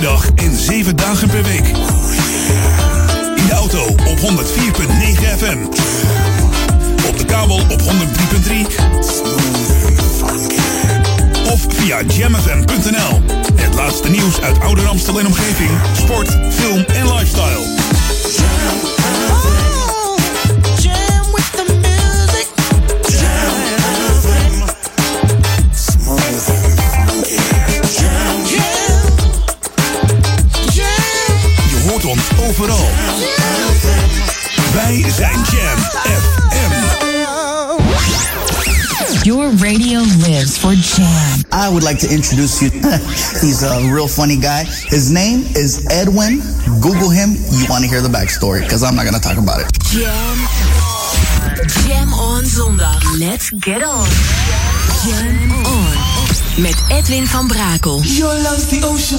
dag en 7 dagen per week. In de auto op 104.9 FM. Op de kabel op 103.3. Of via jamfm.nl. Het laatste nieuws uit Ouder Amstel en omgeving. Sport, film en lifestyle. I would like to introduce you. He's a real funny guy. His name is Edwin. Google him. You want to hear the backstory because I'm not going to talk about it. Jam. on. Jam on zondag. Let's get on. Jam on. Met Edwin van Brakel. Your love's the ocean.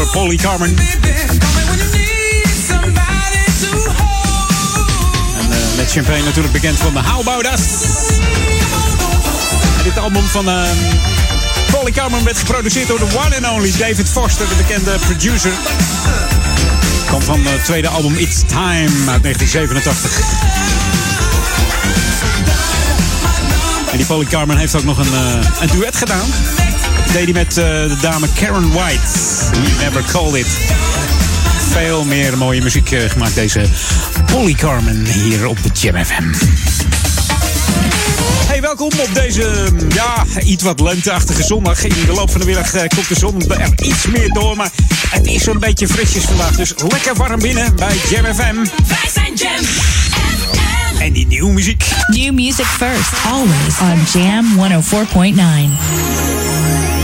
Over Polly Carmen. En uh, met Champagne natuurlijk bekend van de How About Us. En dit album van uh, Polly werd geproduceerd door de one and only David Foster, de bekende producer. Komt van het tweede album It's Time uit 1987. En die Polly Carmen heeft ook nog een, uh, een duet gedaan. Deed hij met uh, de dame Karen White. We Never Called It. Veel meer mooie muziek uh, gemaakt deze Polly Carmen hier op de Jam FM. Hey, welkom op deze ja, iets wat lenteachtige zondag. In de loop van de middag uh, komt de zon er iets meer door. Maar het is een beetje frisjes vandaag. Dus lekker warm binnen bij Jam FM. Wij zijn Jam En die nieuwe muziek. New music first, always on Jam 104.9.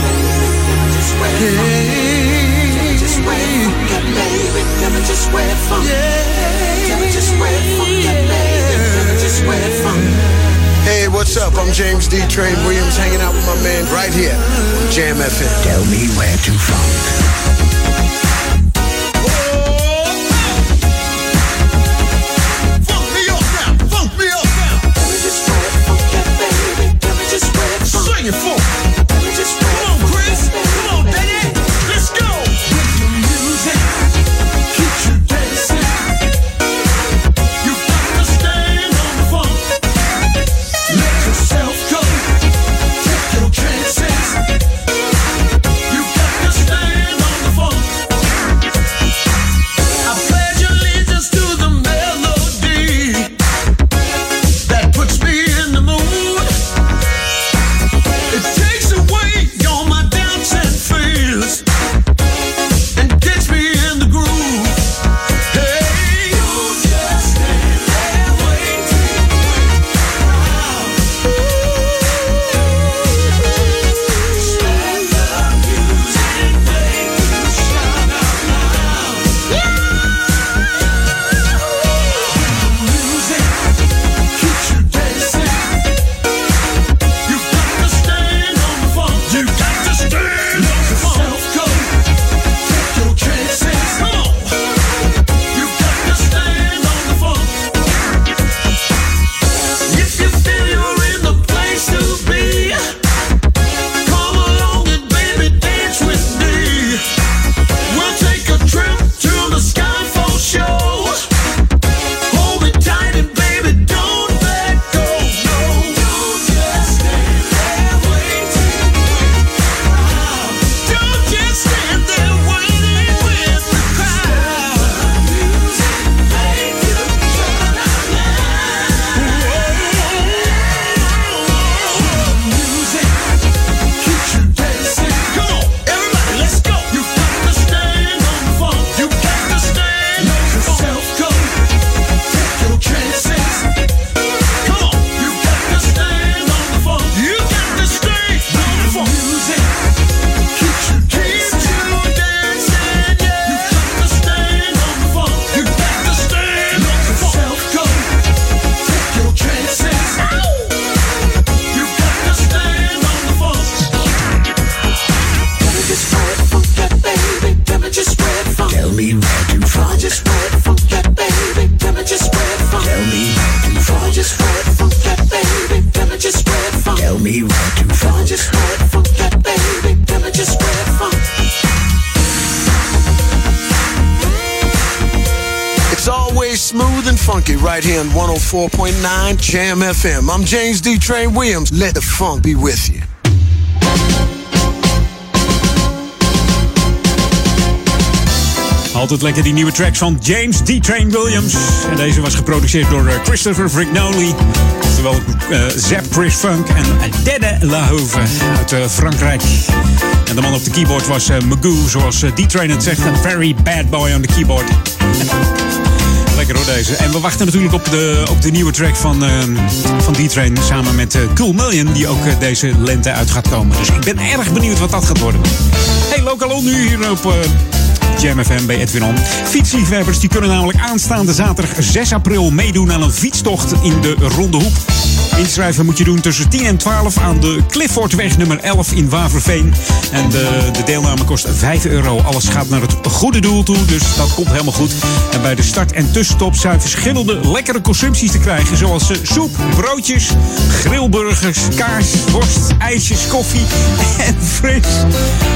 Hey, what's up? I'm James D. Train Williams, hanging out with my man right here on Jam FM. Tell me where to funk. 104.9 Jam FM. I'm James D. Train Williams. Let the funk be with you. Altijd lekker die nieuwe tracks van James D. Train Williams. En deze was geproduceerd door eh, Christopher Frignoli. Oftewel uh, Zap Chris Funk en Dede Lahove uit eh, Frankrijk. En de man op de keyboard was uh, Magoo, zoals uh, D-Train het zegt. Een very bad boy on the keyboard. Deze. En we wachten natuurlijk op de, op de nieuwe track van, uh, van D-Train samen met uh, Cool Million, die ook uh, deze lente uit gaat komen. Dus ik ben erg benieuwd wat dat gaat worden. Hey, Lokalon nu hier op Jam FM bij Edwin On. Die kunnen namelijk aanstaande zaterdag 6 april meedoen aan een fietstocht in de Ronde Hoep. Inschrijven moet je doen tussen 10 en 12 aan de Cliffordweg nummer 11 in Waverveen. En de, de deelname kost 5 euro. Alles gaat naar het goede doel toe, dus dat komt helemaal goed. En bij de start- en tussenstop zijn verschillende lekkere consumpties te krijgen. Zoals eh, soep, broodjes, grillburgers, kaas, worst, ijsjes, koffie en fris.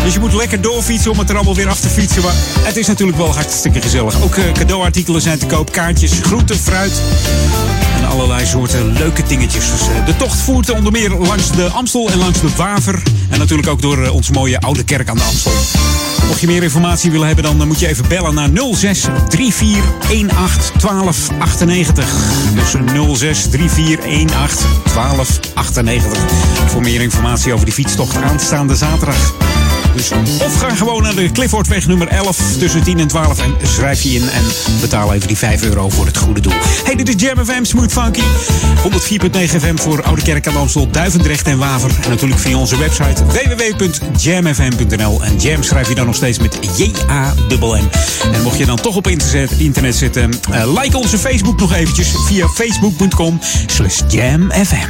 Dus je moet lekker doorfietsen om het er allemaal weer af te fietsen. Maar het is natuurlijk wel hartstikke gezellig. Ook eh, cadeauartikelen zijn te koop. Kaartjes, groente, fruit. En allerlei soorten leuke dingetjes. Dus, eh, de tocht voert onder meer langs de Amstel en langs de Waver. En natuurlijk ook door eh, onze mooie oude kerk aan de Amstel. Mocht je meer informatie willen hebben, dan moet je even bellen naar 06 34 18 12 98. Dus 06 34 18 12 98. Voor meer informatie over die fietstocht aanstaande zaterdag. Dus of ga gewoon naar de Cliffordweg nummer 11 tussen 10 en 12 en schrijf je in en betaal even die 5 euro voor het goede doel. Hey, dit is Jam FM Smooth Funky. 104.9 FM voor Oude Kerk aan Amstel, Duivendrecht en Waver. En natuurlijk via onze website www.jamfm.nl. En Jam schrijf je dan nog steeds met J-A-M-M. En mocht je dan toch op internet, internet zitten, eh, like onze Facebook nog eventjes via facebook.com slash jamfm.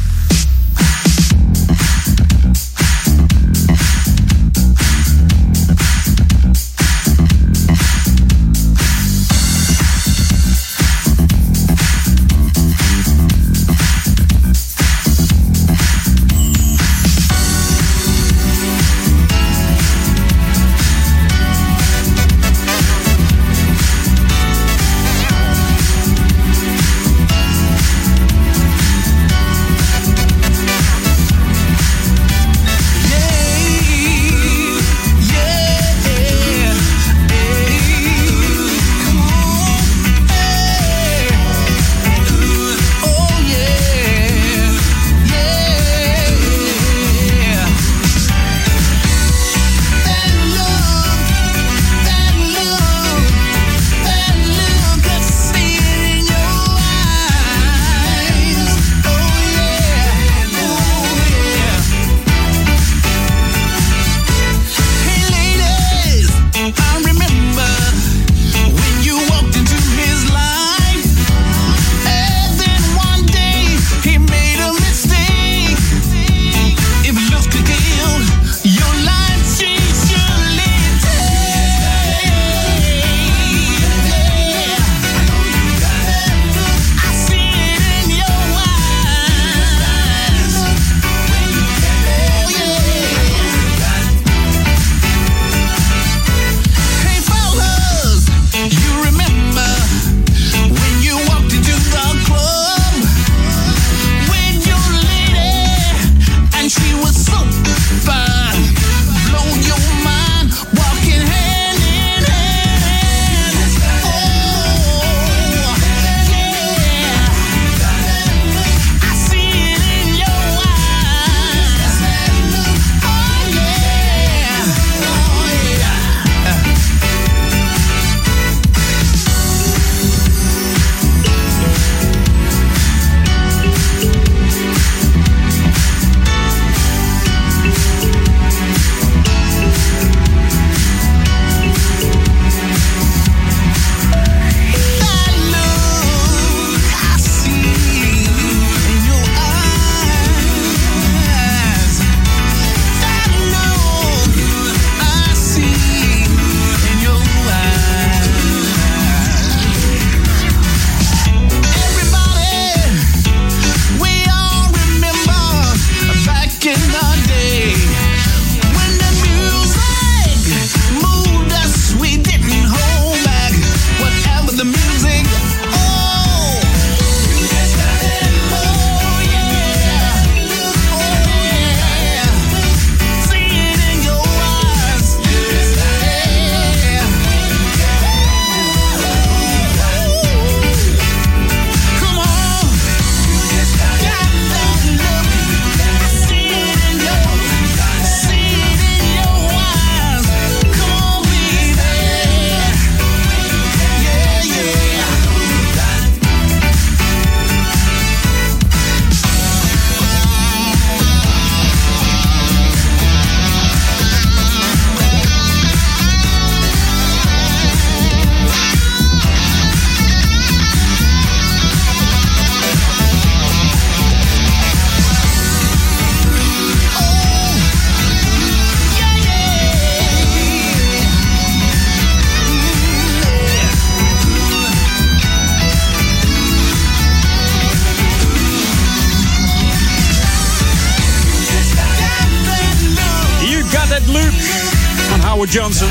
Johnson.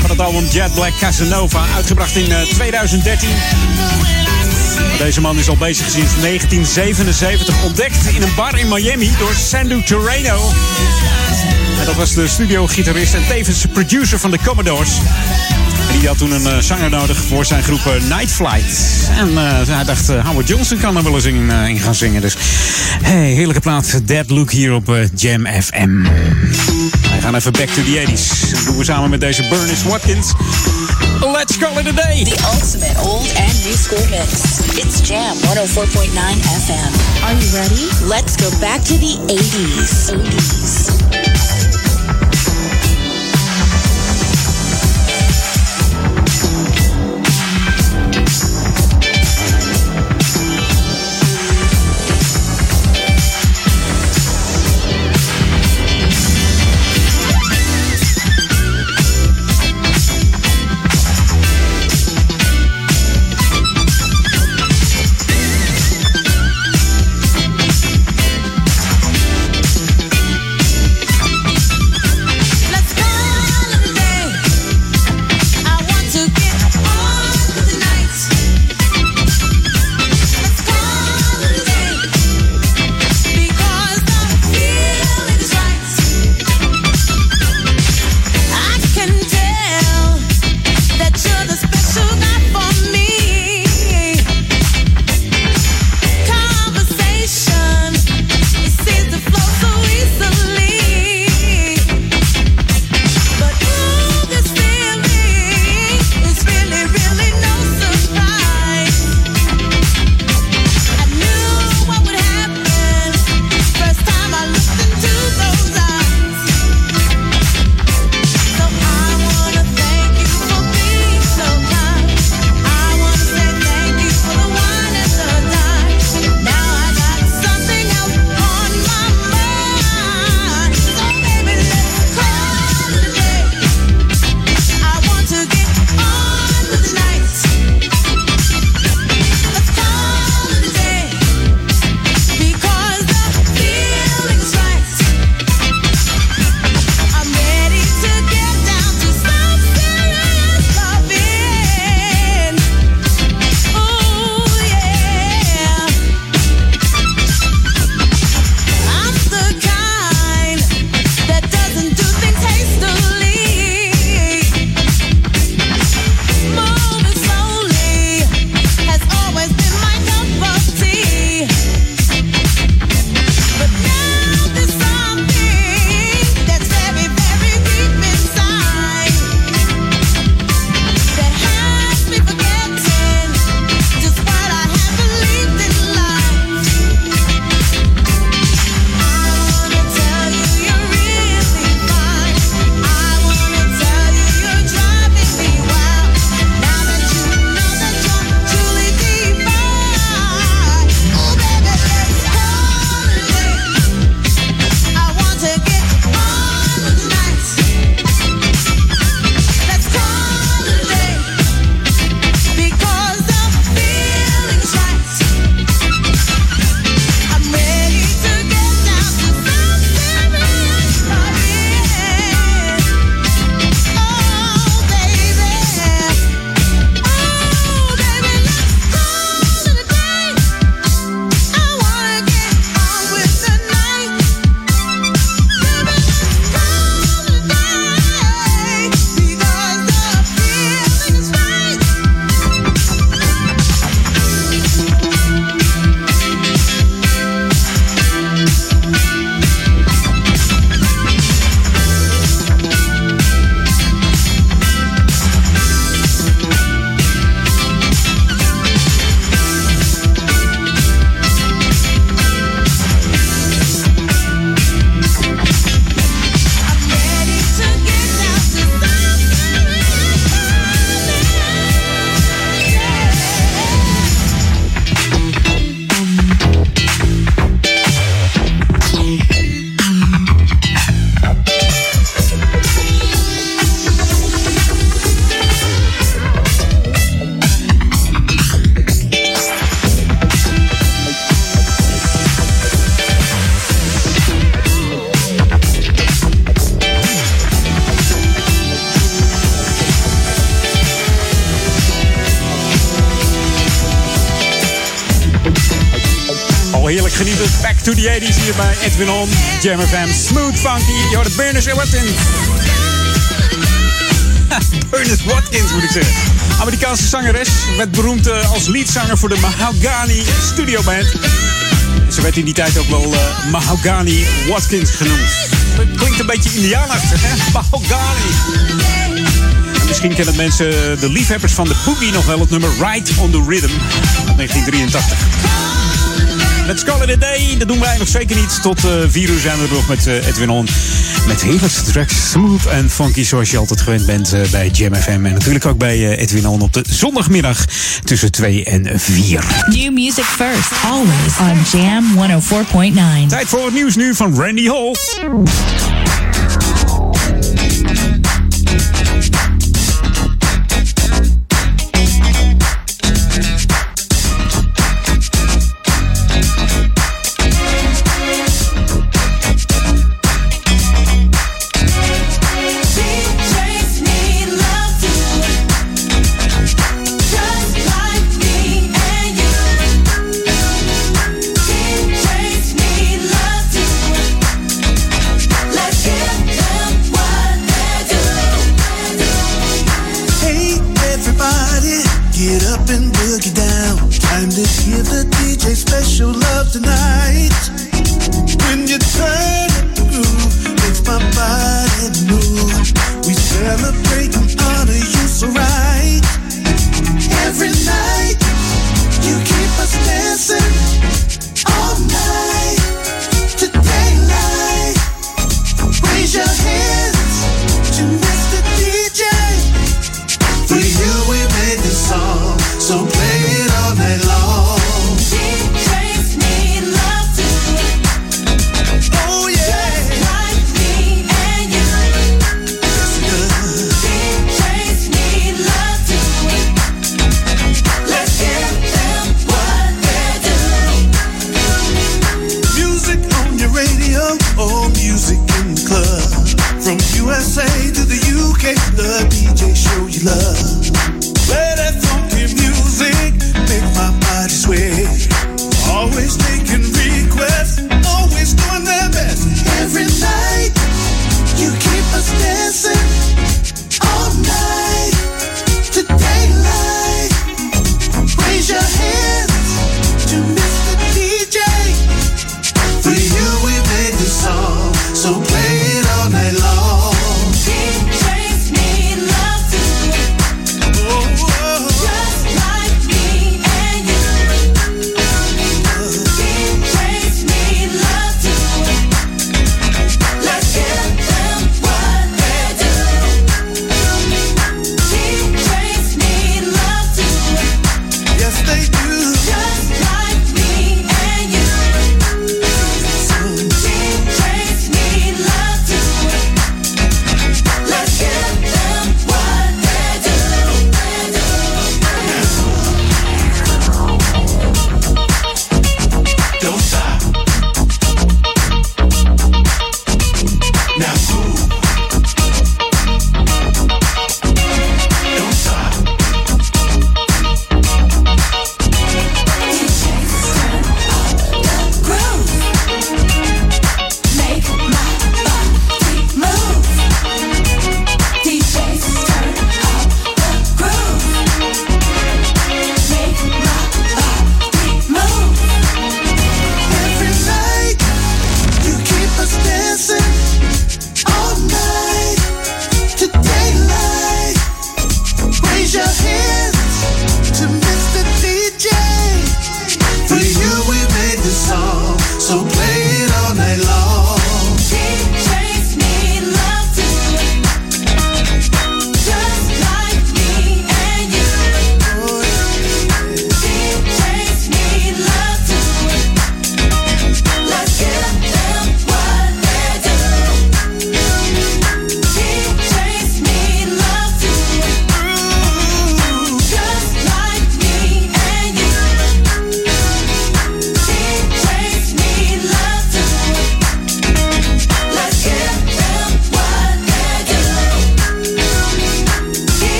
Van het album Jet Black Casanova, uitgebracht in eh, 2013. Deze man is al bezig sinds 1977. Ontdekt in een bar in Miami door Sandu Terreno. En dat was de studiogitarist en tevens producer van de Commodores. En die had toen een eh, zanger nodig voor zijn groep eh, Night Flight. En eh, hij dacht, eh, Howard Johnson kan er wel eens in, eh, in gaan zingen. Dus hey, heerlijke plaat. Dead Look hier op eh, Jam FM. Wij gaan even back to the 80s. Dat doen we samen met deze Bernice Watkins. Let's call it a day. The ultimate old and new school mix. It's Jam 104.9 FM. Are you ready? Let's go back to the 80s. 80s. Bij Edwin On. Jam FM. Smooth Funky. Je hoort Berners Watkins. Berners Watkins moet ik zeggen. Amerikaanse zangeres. Werd beroemd eh, als leadzanger voor de Mahogany Studio Band. Ze werd in die tijd ook wel uh, Mahogany Watkins genoemd. Klinkt een beetje indiaanachtig, hè? Mahogany. En misschien kennen mensen, de liefhebbers van de boogie, nog wel het nummer Ride on the Rhythm uit 1983. Let's call it a day. Dat doen wij nog zeker niet. Tot uh, 4 uur zijn we er nog met uh, Edwin On. Met heerlijkste tracks. Smooth en funky zoals je altijd gewend bent uh, bij Jam FM. En natuurlijk ook bij Edwin On op de zondagmiddag tussen 2 en 4. New music first. Always on Jam 104.9. Tijd voor het nieuws nu van Randy Hall.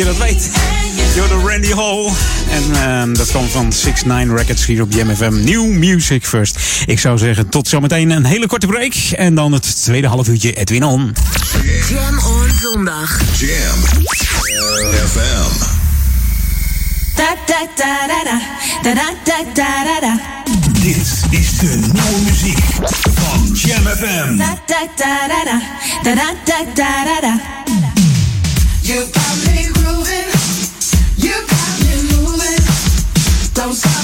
je dat weet. Yo, de Randy Hall. En uh, dat komt van 6 9 Records hier op JMFM. New Music First. Ik zou zeggen, tot zometeen een hele korte break. En dan het tweede halfuurtje Edwin On. Jam on zondag. Jam. FM. Da, da, da, da, da. Da, da, da, da, da. Dit is de nieuwe muziek van Jam FM. Da, da, da, da, da. Da, da, da, da, da. You got me grooving, you got me moving. Don't stop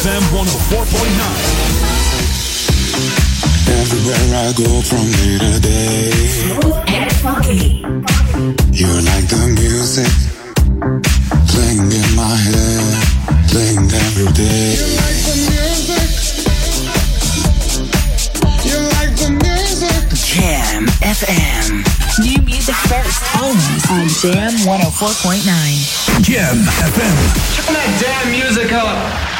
FM 104.9. Everywhere I go from day to day, you're like the music playing in my head, playing every day. You like the music. You like the music. Jam FM. New music first, always on Jam 104.9. Jam FM. Turn that damn music up.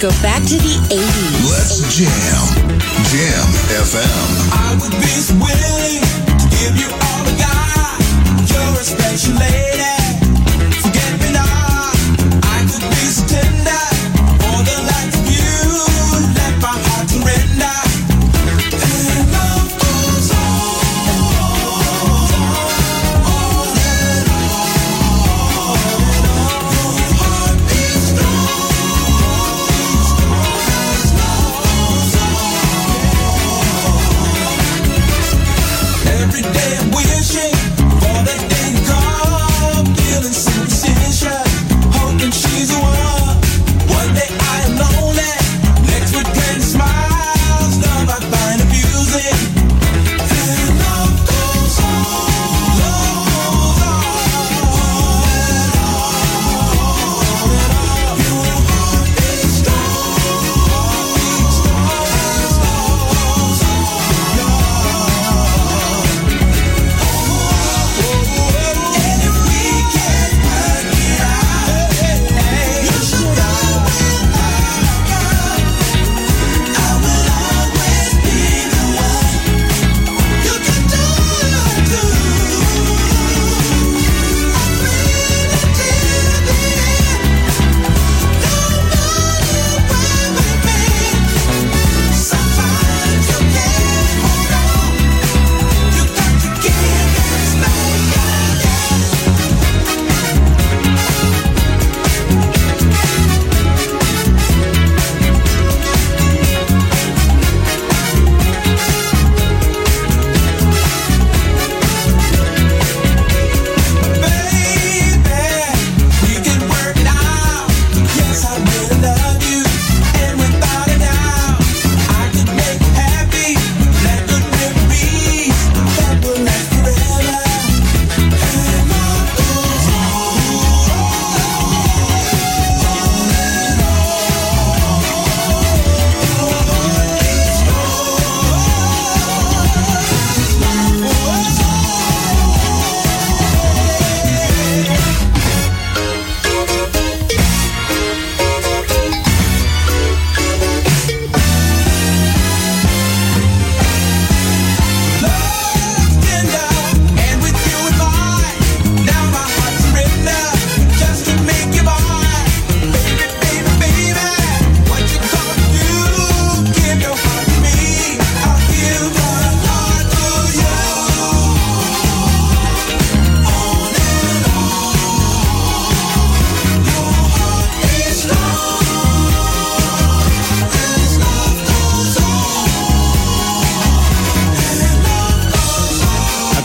Go back to the 80s. Let's jam. Jam FM. I would be willing to give you all I got. You're a special lady.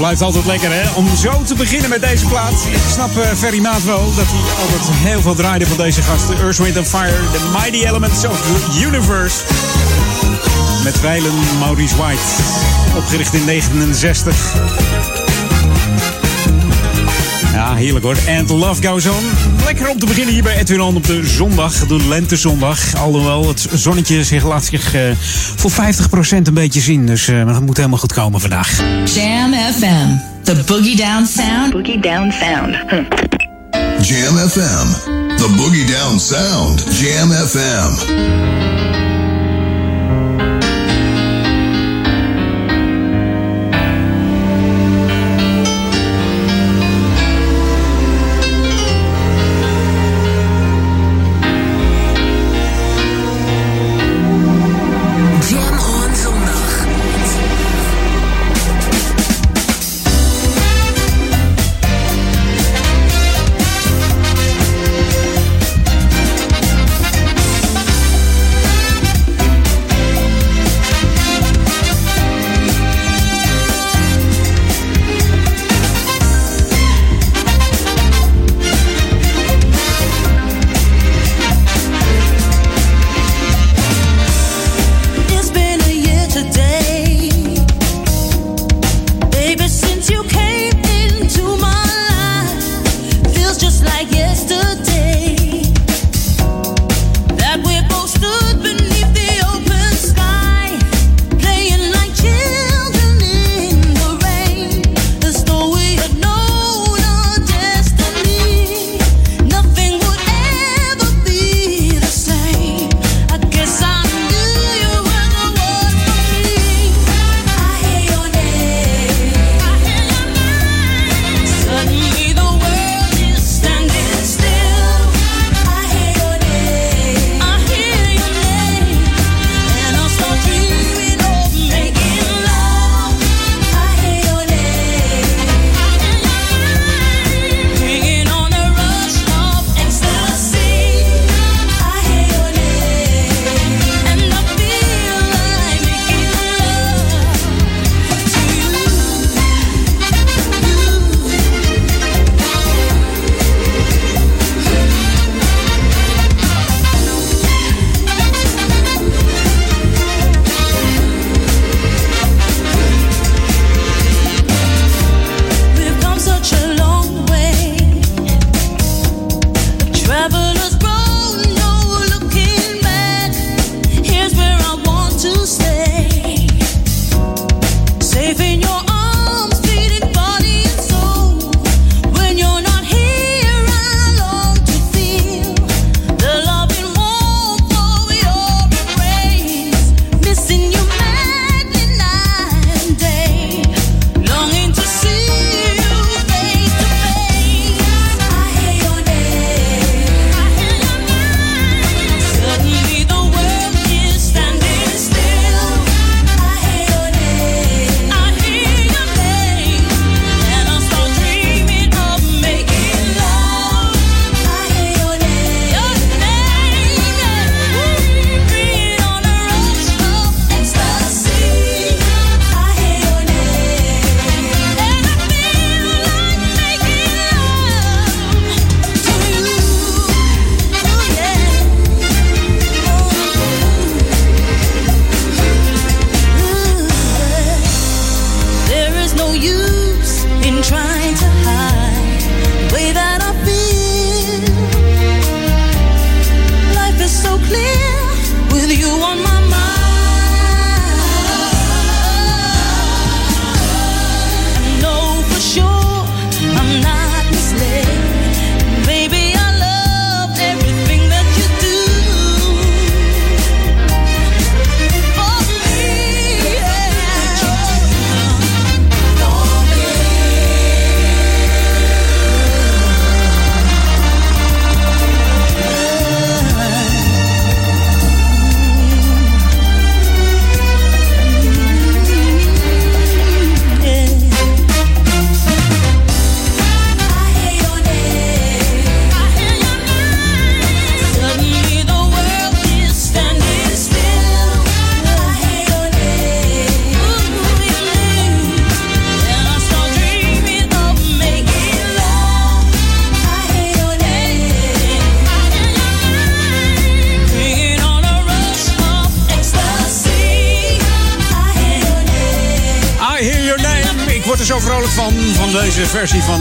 Blijft altijd lekker hè, om zo te beginnen met deze plaat. Ik snap eh, Ferry Maat wel dat hij altijd heel veel draaide van deze gasten. Earth, Wind and Fire, The Mighty Elements of the Universe. Met wijlen Maurice White, opgericht in 69. Ja, heerlijk hoor. And Love Goes On. Lekker om te beginnen hier bij Edwin On op de zondag, de lentezondag. Alhoewel het zonnetje zich laat zich eh, voor 50% een beetje zien. Dus eh, het moet helemaal goed komen vandaag. Jam FM. The Boogie Down Sound. Boogie Down Sound. Jam FM. The Boogie Down Sound. Jam FM.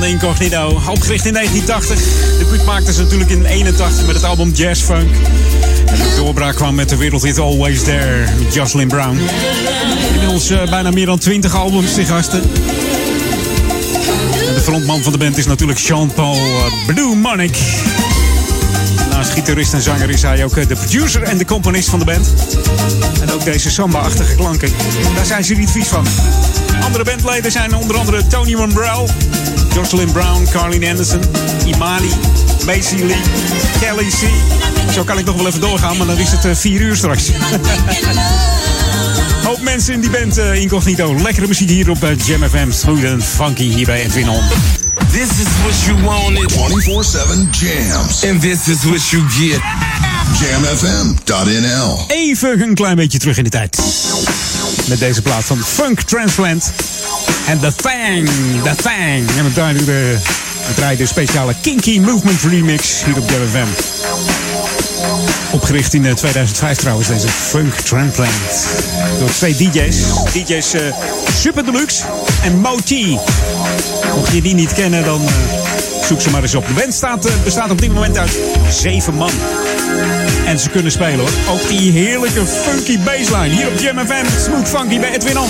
Incognito. Opgericht in 1980. De buurt maakte ze natuurlijk in 81 met het album Jazz Funk. De doorbraak kwam met de wereldhit Always There met Jocelyn Brown. Inmiddels uh, bijna meer dan 20 albums te gasten. En de frontman van de band is natuurlijk Jean-Paul uh, Blue Monic. Naast gitarist en zanger is hij ook uh, de producer en de componist van de band. En ook deze samba-achtige klanken, daar zijn ze niet vies van. Andere bandleden zijn onder andere Tony Monbrell, Jocelyn Brown, Carlin Anderson, Imani, Macy Lee, Kelly C. Zo kan ik nog wel even doorgaan, maar dan is het 4 uur straks. Hoop mensen in die band uh, incognito. Lekkere muziek hier op uh, Jam FM. Smooth and funky hier bij Edwin On. This is what you wanted. 24-7 jams. And this is what you get. Jamfm.nl Even een klein beetje terug in de tijd. Met deze plaat van Funk Transplant. En The Thang. The Thang. En we draaien de, we de speciale Kinky Movement remix hier op Jam FM. Opgericht in 2005 trouwens, deze Funk Transplant. Door twee DJ's. DJ's uh, Super Deluxe en Moti. Mocht je die niet kennen, dan uh, zoek ze maar eens op. De band staat, bestaat op dit moment uit zeven man. En ze kunnen spelen hoor. Ook die heerlijke funky bassline. Hier op Jam FM. Smooth Funky bij Edwin On.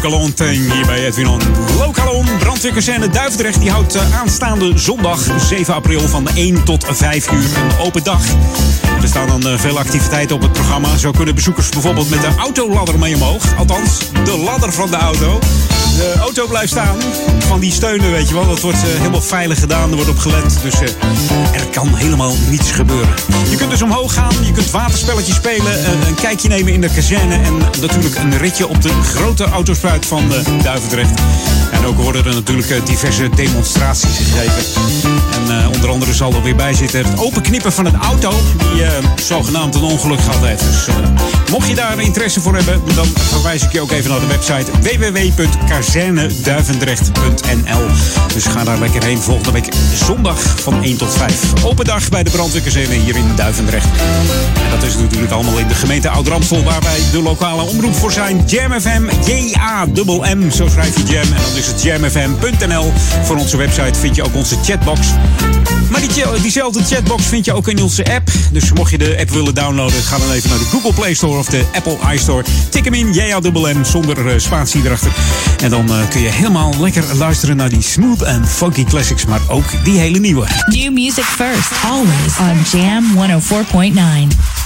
Het Local On thing hier bij Edwin On. Local On, brandweerkazerne Duivendrecht. Die houdt eh, aanstaande zondag 7 april van 1 tot 5 uur een open dag. Er staan dan eh, veel activiteiten op het programma. Zo kunnen bezoekers bijvoorbeeld met de autoladder mee omhoog. Althans, de ladder van de auto. De auto blijft staan. Van die steunen, weet je wel. Dat wordt eh, helemaal veilig gedaan. Er wordt op gelet. Dus eh, er kan helemaal niets gebeuren. Je kunt dus omhoog gaan. Je kunt waterspelletjes spelen. eh, een kijkje nemen in de kazerne. En natuurlijk een ritje op de grote autospuit van eh, Duivendrecht. En ook worden er natuurlijk diverse demonstraties gegeven. En onder andere zal er weer bij zitten het openknippen van een auto. Die zogenaamd een ongeluk gehad heeft. Dus mocht je daar interesse voor hebben. Dan verwijs ik je ook even naar de website www.kazerneduivendrecht.nl Dus ga daar lekker heen volgende week zondag van 1 tot 5. Open dag bij de brandweerkazerne hier in Duivendrecht. En dat is natuurlijk allemaal in de gemeente Oud-Ramstel... waar wij de lokale omroep voor zijn. Jam FM, J-A-M-M, zo schrijf je Jam. En dan is het jamfm.nl. Voor onze website vind je ook onze chatbox. Maar die, diezelfde chatbox vind je ook in onze app. Dus mocht je de app willen downloaden... ga dan even naar de Google Play Store of de Apple iStore. Tik hem in, J-A-M-M, zonder eh, spatie erachter. En dan eh, kun je helemaal lekker luisteren naar die smooth en funky classics... maar ook die hele nieuwe. New music first, always on Jam 104.9.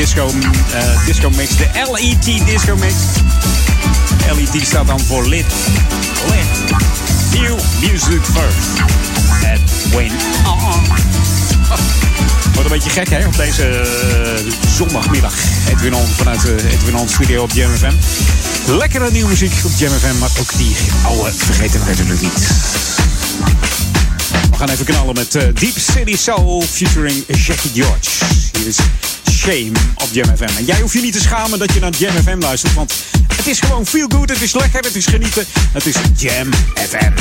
disco, eh, disco mix. De LET disco mix. LET staat dan voor lid. Lid. New Music First. Edwin on. Wordt een beetje gek hè, op deze eh, zondagmiddag. Edwin vanuit de On studio op Jam FM. Lekkere nieuwe muziek op Jam FM, maar ook die oude vergeten we natuurlijk niet. We gaan even knallen met eh, Deep City Soul featuring Jackie George. Hier is Shame op Jam FM. En jij hoeft je niet te schamen dat je naar Jam FM luistert, want het is gewoon feel good, het is lekker, het is genieten. Het is Jam FM.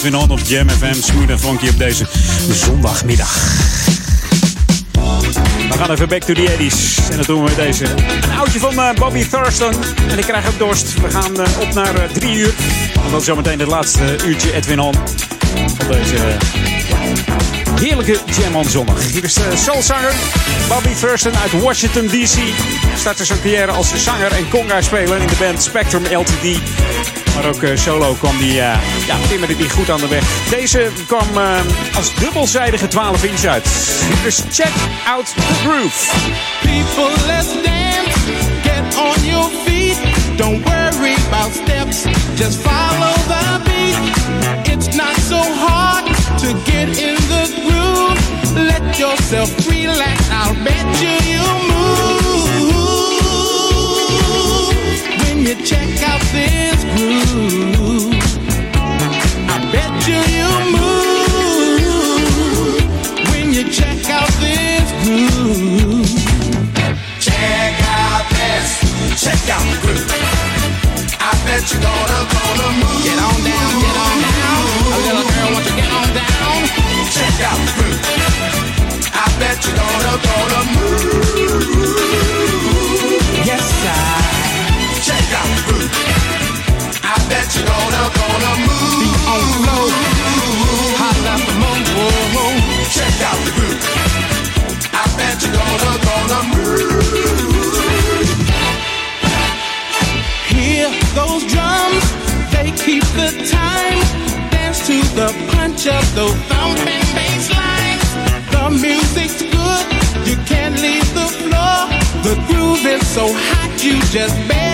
Edwin On op Jam FM. Smooth en funky op deze zondagmiddag. We gaan even back to the 80s. En dat doen we met deze. Een oudje van eh, Bobby Thurston. En ik krijg ook dorst. We gaan eh, op naar eh, drie uur. En dan zometeen het laatste uurtje Edwin On. Op deze heerlijke Jam on zondag. Hier is de soulzanger Bobby Thurston uit Washington D.C. Startte zijn carrière als zanger en conga-speler in de band Spectrum LTD. Maar ook eh, solo kwam die, eh ja, timmerde die goed aan de weg. Deze kwam eh, als dubbelzijdige 12 inch uit. Dus check out the groove. People, let's dance. Get on your feet. Don't worry about steps. Just follow the beat. It's not so hard to get in the groove. Let yourself relax. I'll bet you you move. When you check out this groove, I bet you you move when you check out this groove. Check out this, check out the groove. I bet you're gonna, gonna move. Get on down, get on down. A little girl, won't you get on down? Check out the groove. I bet you're gonna, gonna move. Yes, I. I bet you're gonna, gonna move. The whoa. Check out the groove. I bet you're gonna, gonna move. Drums, they keep the time. Dance to the punch of thumping. The music's good, you can't leave the floor. The groove is so hot, you just begging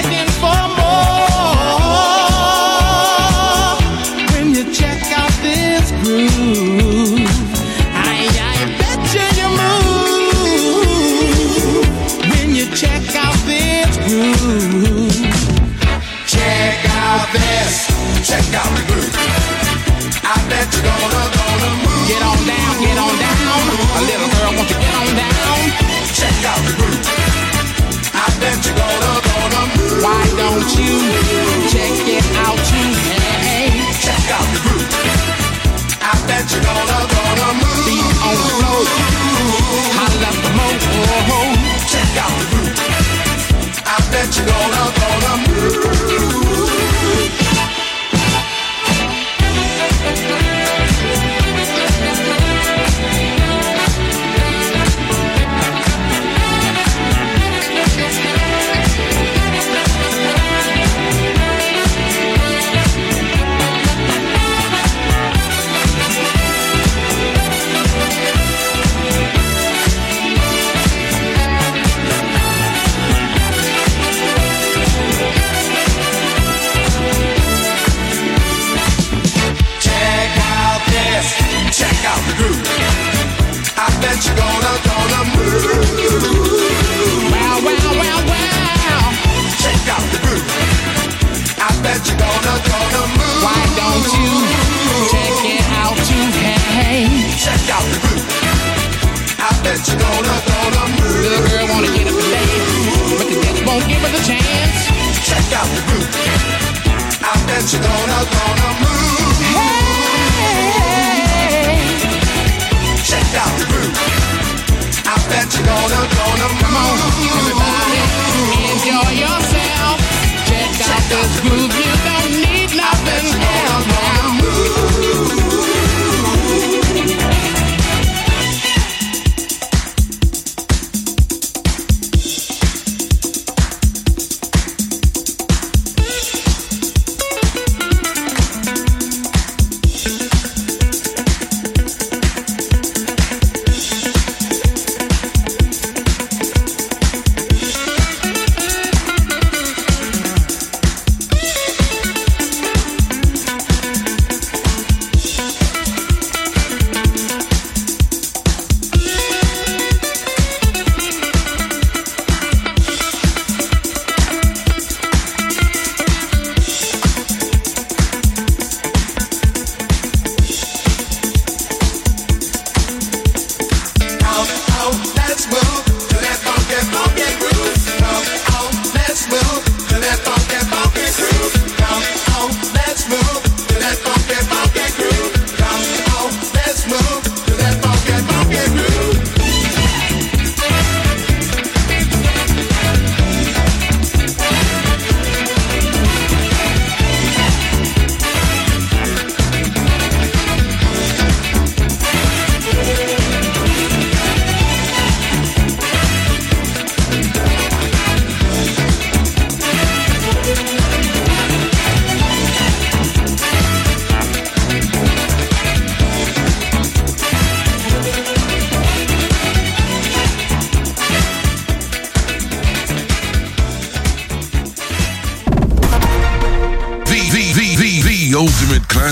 Don't you check it out too? Hey, Check out the groove. I bet you're gonna, gonna move. feet on the floor. Holla for more. Check out the groove. I bet you're gonna, gonna move.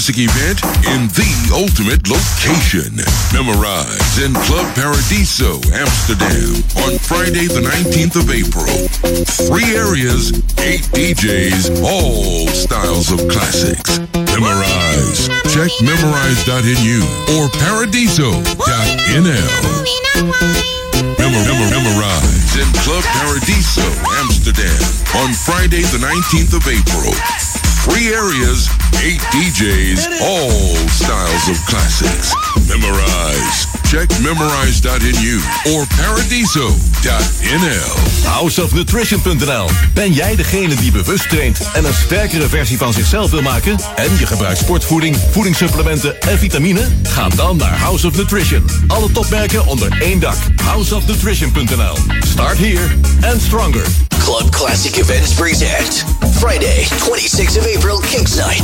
Classic event in the ultimate location. Memorize in Club Paradiso, Amsterdam on Friday the 19th of April. Three areas, eight DJs, all styles of classics. Memorize. Check memorize.nu or paradiso.nl. Memor- memor- memorize in Club Paradiso, Amsterdam on Friday the 19th of April. Three areas, eight DJs, all styles of classics. Memorize. Check memorize.nu or paradiso.nl. Houseofnutrition.nl. Ben jij degene die bewust traint en een sterkere versie van zichzelf wil maken? En je gebruikt sportvoeding, voedingssupplementen en vitamine? Ga dan naar House of Nutrition. Alle topmerken onder één dak. Houseofnutrition.nl. Start here and stronger. Club Classic Events present Friday, 26th of April, Kings Night.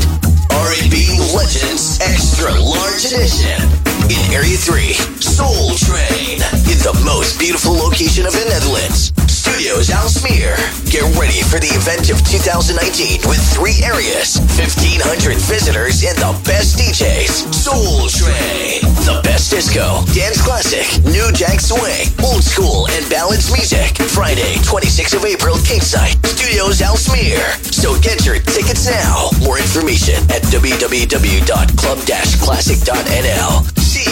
R&B Legends Extra Large Edition. In Area 3, Soul Train. In the most beautiful location of the Netherlands. Studios Smear. Get ready for the event of 2019 with three areas, 1,500 visitors, and the best DJs. Soul Train. The best disco, dance classic, new jack swing, old school, and balanced music. Friday, 26th of April, Kingside. Studios Al Smear. So get your tickets now. More information at www.club-classic.nl.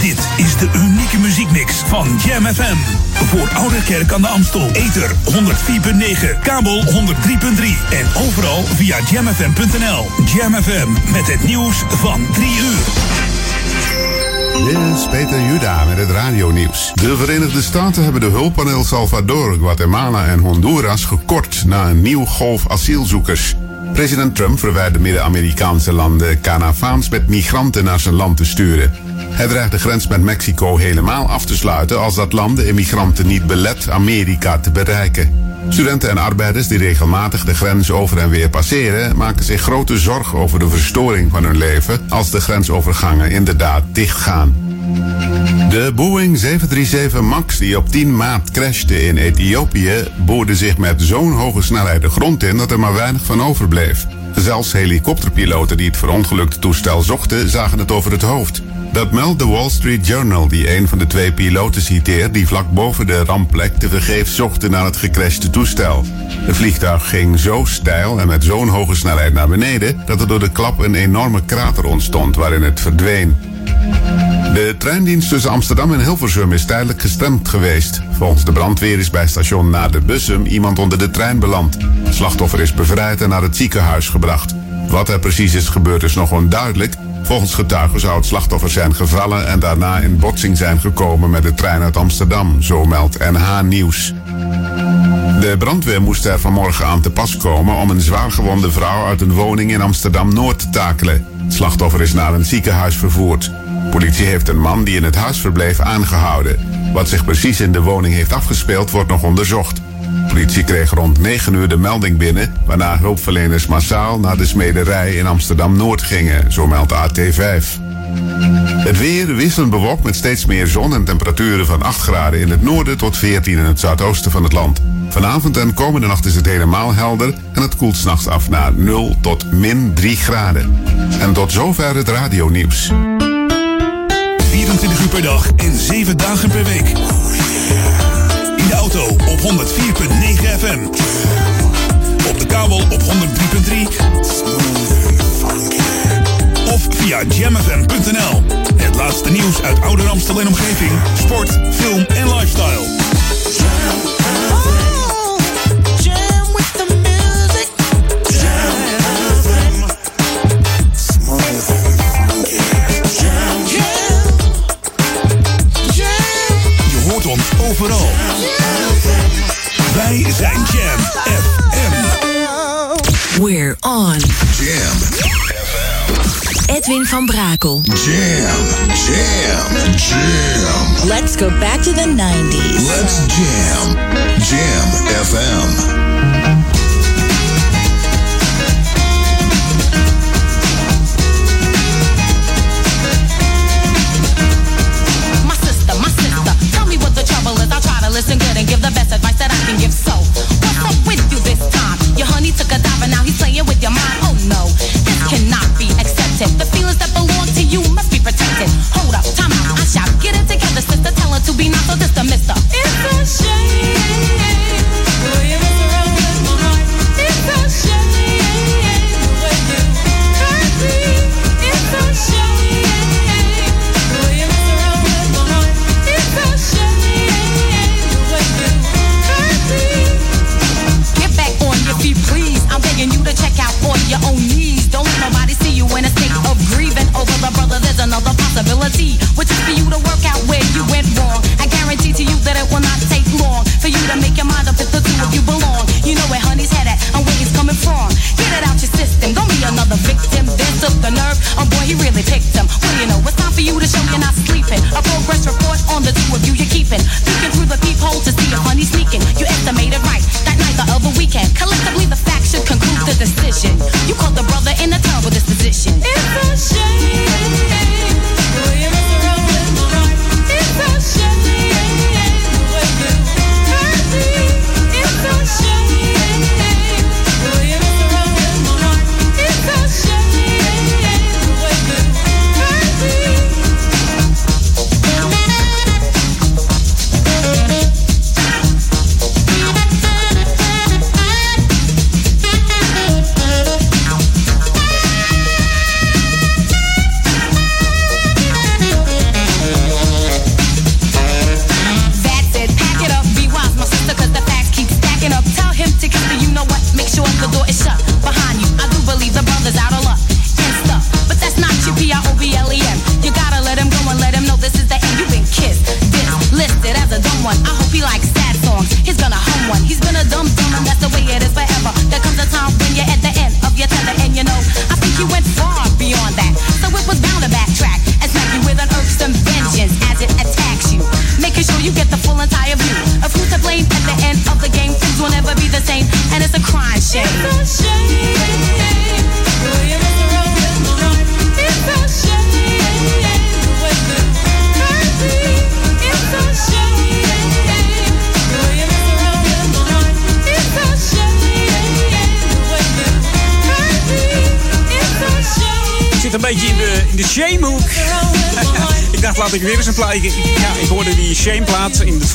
Dit is de unieke muziekmix van Jam FM. Voor Oude Kerk aan de Amstel. Ether 104.9, kabel 103.3 en overal via jamfm.nl. Jam FM met het nieuws van 3 uur. Dit is Peter Juda met het radionieuws. De Verenigde Staten hebben de hulp aan El Salvador, Guatemala en Honduras gekort na een nieuw golf asielzoekers. President Trump verwijt de Midden-Amerikaanse landen Canavaans met migranten naar zijn land te sturen. Hij dreigt de grens met Mexico helemaal af te sluiten als dat land de immigranten niet belet Amerika te bereiken. Studenten en arbeiders die regelmatig de grens over en weer passeren, maken zich grote zorgen over de verstoring van hun leven als de grensovergangen inderdaad dichtgaan. De Boeing 737 MAX die op 10 maart crashte in Ethiopië boorde zich met zo'n hoge snelheid de grond in dat er maar weinig van overbleef. Zelfs helikopterpiloten die het verongelukte toestel zochten zagen het over het hoofd. Dat meldt de Wall Street Journal die een van de twee piloten citeert die vlak boven de rampplek tevergeefs zochten naar het gecrashte toestel. Het vliegtuig ging zo steil en met zo'n hoge snelheid naar beneden dat er door de klap een enorme krater ontstond waarin het verdween. De treindienst tussen Amsterdam en Hilversum is tijdelijk gestemd geweest. Volgens de brandweer is bij station Na de Bussum iemand onder de trein beland. Slachtoffer is bevrijd en naar het ziekenhuis gebracht. Wat er precies is gebeurd is nog onduidelijk. Volgens getuigen zou het slachtoffer zijn gevallen en daarna in botsing zijn gekomen met de trein uit Amsterdam, zo meldt NH Nieuws. De brandweer moest er vanmorgen aan te pas komen om een zwaargewonde vrouw uit een woning in Amsterdam Noord te takelen. Slachtoffer is naar een ziekenhuis vervoerd. Politie heeft een man die in het huis verbleef aangehouden. Wat zich precies in de woning heeft afgespeeld wordt nog onderzocht. Politie kreeg rond 9 uur de melding binnen, waarna hulpverleners massaal naar de smederij in Amsterdam Noord gingen, zo meldt AT5. Het weer wisselend bewolkt met steeds meer zon en temperaturen van 8 graden in het noorden tot 14 in het zuidoosten van het land. Vanavond en komende nacht is het helemaal helder en het koelt s'nachts af naar 0 tot min 3 graden. En tot zover het radionieuws. 24 uur per dag en 7 dagen per week. Op 104.9 FM. Op de kabel op 103.3. Of via jamfm.nl. Het laatste nieuws uit Ouder Amstel en omgeving. Sport, film en lifestyle. Wij zijn Jam FM. We're on. Jam FM. Edwin van Brakel. Jam, jam, jam. Let's go back to the 90s. Let's jam. Jam FM.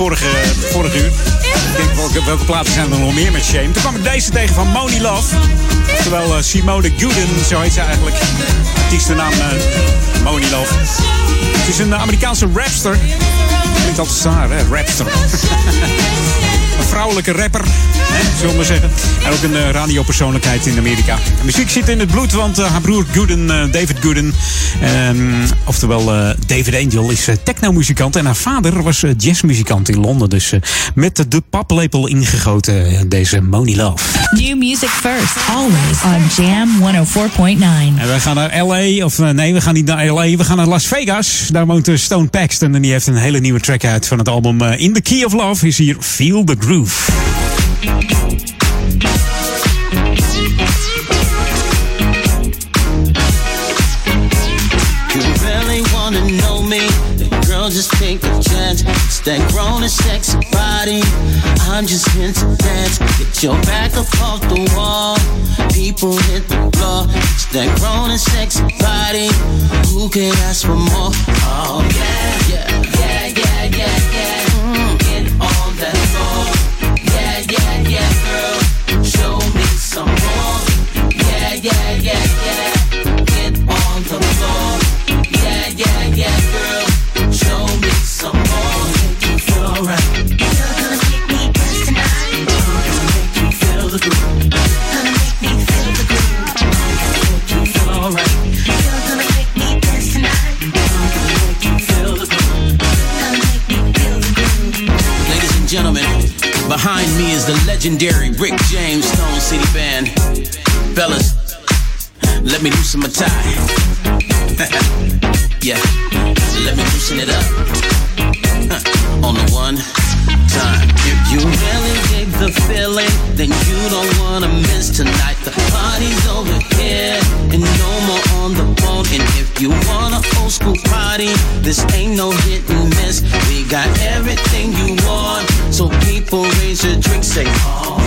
vorige, vorige uur. Ik denk, welke, welke platen zijn er nog meer met Shame? Toen kwam ik deze tegen van Moni Love. Terwijl eh, Simone Guden, zo heet ze eigenlijk. Artiestennaam uh, eh, Moni Love. Het is een Amerikaanse rapster. Klinkt altijd saar, hè? Rapster. een vrouwelijke rapper zullen we zeggen. Ook een eh, radiopersoonlijkheid in Amerika. De muziek zit in het bloed, want eh, haar broer Gooden, eh, David Gooden, ehm, oftewel David Angel, is technomuzikant. En haar vader was jazzmuzikant in Londen. Dus met de paplepel ingegoten, deze Money Love. New music first, always on Jam 104.9. En we gaan naar LA, of nee, we gaan niet naar LA, we gaan naar Las Vegas. Daar woont Stone Paxton en die heeft een hele nieuwe track uit van het album In the Key of Love. Is hier Feel the Groove. Who could ask for more? Oh yeah, yeah, yeah, yeah, yeah. legendary Rick James Stone City Band. Fellas, let me loosen my tie. yeah, let me loosen it up. On the one time. If you really dig the feeling, then you don't wanna miss tonight. The party's over here, and no more on the phone. And if you want an old school party, this ain't no hit and miss. We got everything people raise your drink, say,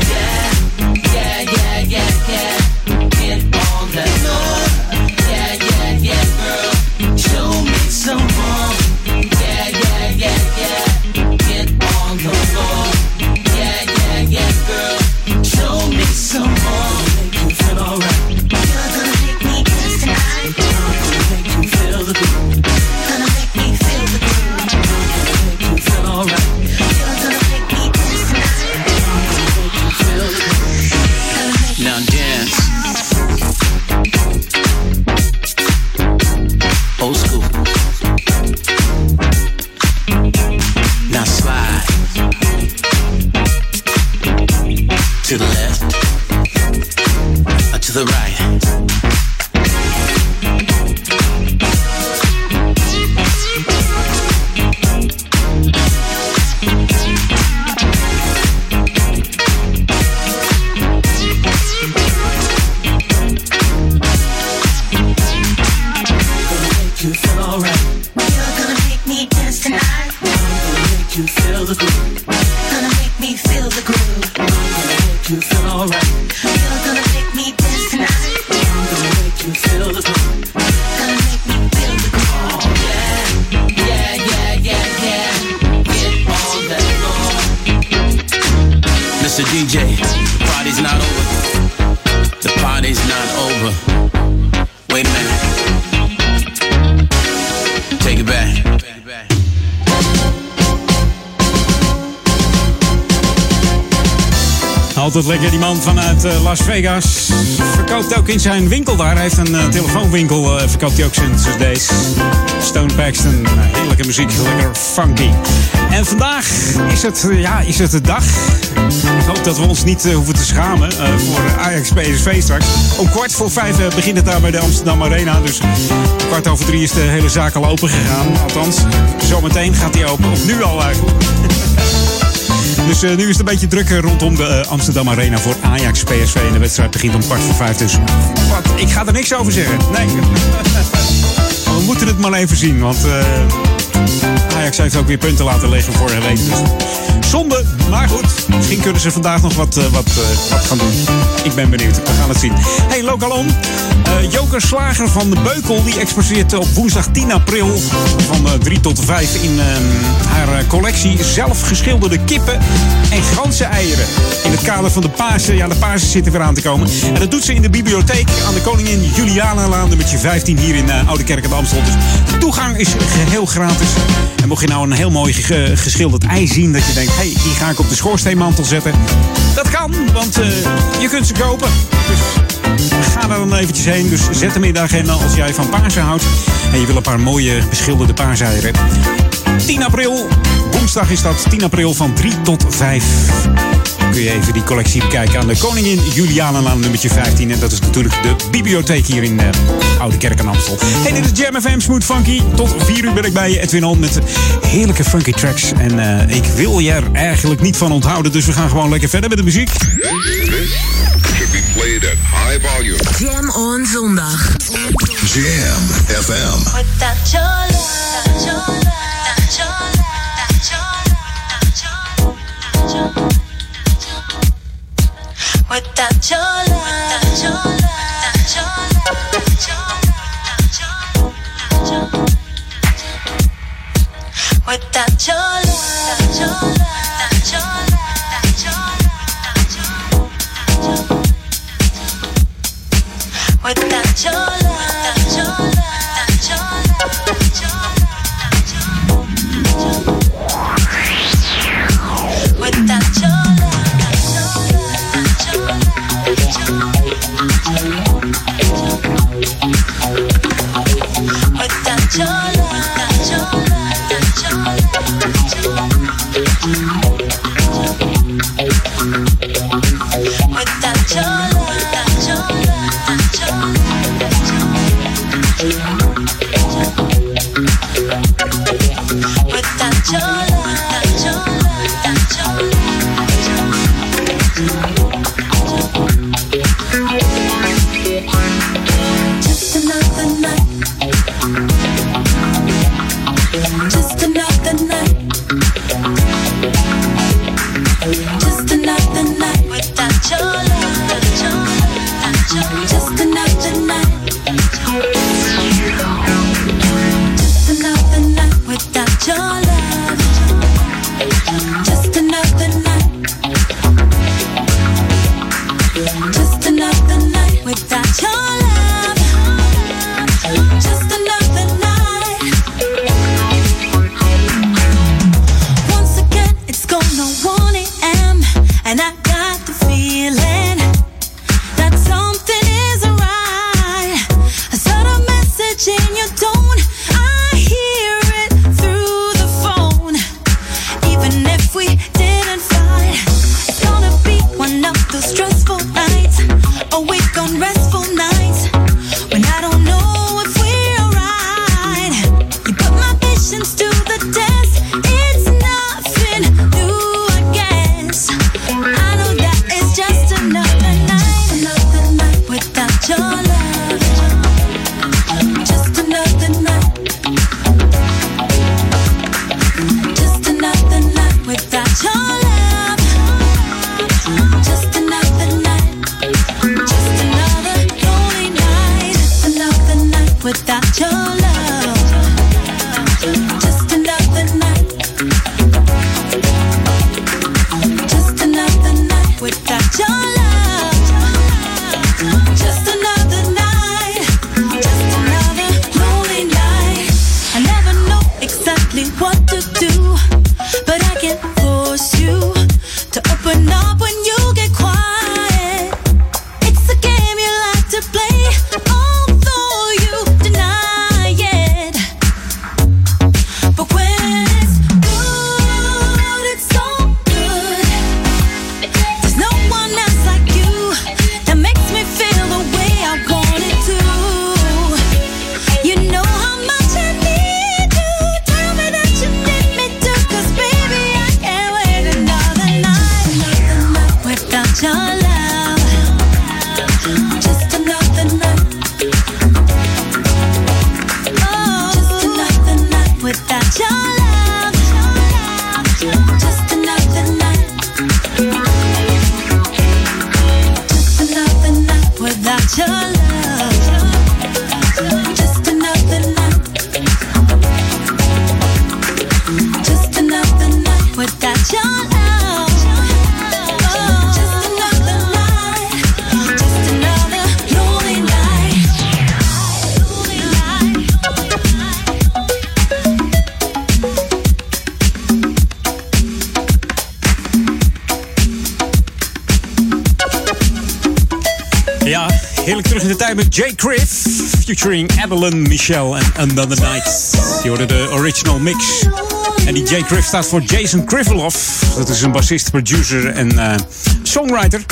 eh, Las Vegas. Verkoopt ook in zijn winkel daar. Hij heeft een eh, telefoonwinkel. eh, verkoopt hij ook zijn cd's. Stone Paxton. heerlijke muziek. Lekker funky. En vandaag is het, ja, is het de dag. Ik hoop dat we ons niet hoeven te schamen voor Ajax PSV straks. Om kwart voor vijf begint het daar bij de Amsterdam Arena. Dus kwart over drie is de hele zaak al open gegaan. Althans, zometeen gaat hij open. Of nu al eigenlijk. Dus eh, nu is het een beetje druk eh, rondom de eh, Amsterdam Arena voor Ajax PSV. En de wedstrijd begint om kwart voor vijf. Dus wat, ik ga er niks over zeggen. Nee. We moeten het maar even zien. Want eh, Ajax heeft ook weer punten laten liggen vorige week. Dus zonde, maar goed. Misschien kunnen ze vandaag nog wat, wat, wat gaan doen. Ik ben benieuwd. We gaan het zien. Hey, Lokalon. Eh Joker Slager van de Beukel. Die exposeert op woensdag 10 april van eh, 3 tot 5 in eh, haar eh, collectie zelf geschilderde kippen en ganse eieren. In het kader van de Pasen. Ja, de Pasen zitten weer aan te komen. En dat doet ze in de bibliotheek aan de Koningin Julianalaan, nummertje 15 hier in eh, Oude Kerk aan Amstel. Dus de toegang is geheel gratis. En mocht je nou een heel mooi ge- geschilderd ei zien dat je denkt, hé, hey, die ga ik op de schoorsteenmantel zetten. Dat kan, want eh, je kunt ze kopen. Ga dan eventjes heen. Dus zet hem in de agenda als jij van paarsen houdt. En je wil een paar mooie beschilderde paarseieren. 10 april, woensdag is dat. 10 april van 3 tot 5. Kun je even die collectie bekijken aan de Koningin Julianenlaan nummertje 15. En dat is natuurlijk de bibliotheek hier in eh, Oude Kerk aan Amstel. Hey, dit is Jam FM Smooth Funky. Tot 4 uur ben ik bij je, Edwin On, met heerlijke funky tracks. En eh, ik wil je er eigenlijk niet van onthouden. Dus we gaan gewoon lekker verder met de muziek. High volume. Jam on zondag. Jam FM. Michelle en Another Night. Je hoorde de original mix. En die Jay Criff staat voor Jason Kriveloff. Dat is een bassist, producer en eh, songwriter.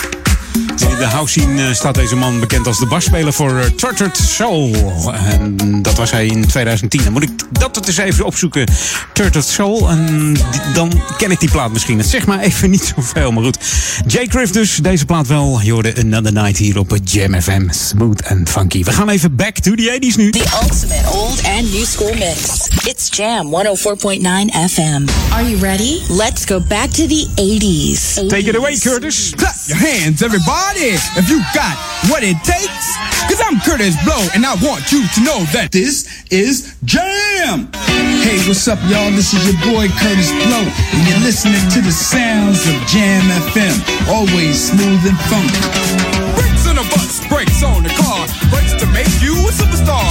In de house scene eh, staat deze man bekend als de basspeler voor Tortured Soul. En dat was hij in 2010. Dan moet ik dat eens even opzoeken. Tortured Soul. En dan ken ik die plaat misschien. Het zegt maar even niet zoveel, maar goed. Jay Criff dus, deze plaat wel. Je hoorde Another Night hier op Jam FM. Smooth and funky. We gaan even back to the 80s nu. The ultimate old and new school mix. It's Jam 104.9 FM. Are you ready? Let's go back to the 80s. Take it away, Curtis. Clap your hands, everybody, if you got what it takes. Cause I'm Curtis Blow, and I want you to know that this is Jam. Hey, what's up, y'all? This is your boy Curtis Blow, and you're listening to the sounds of Jam FM. Always smooth and funky. Brakes on a bus, brakes on the car, brakes to make you a superstar.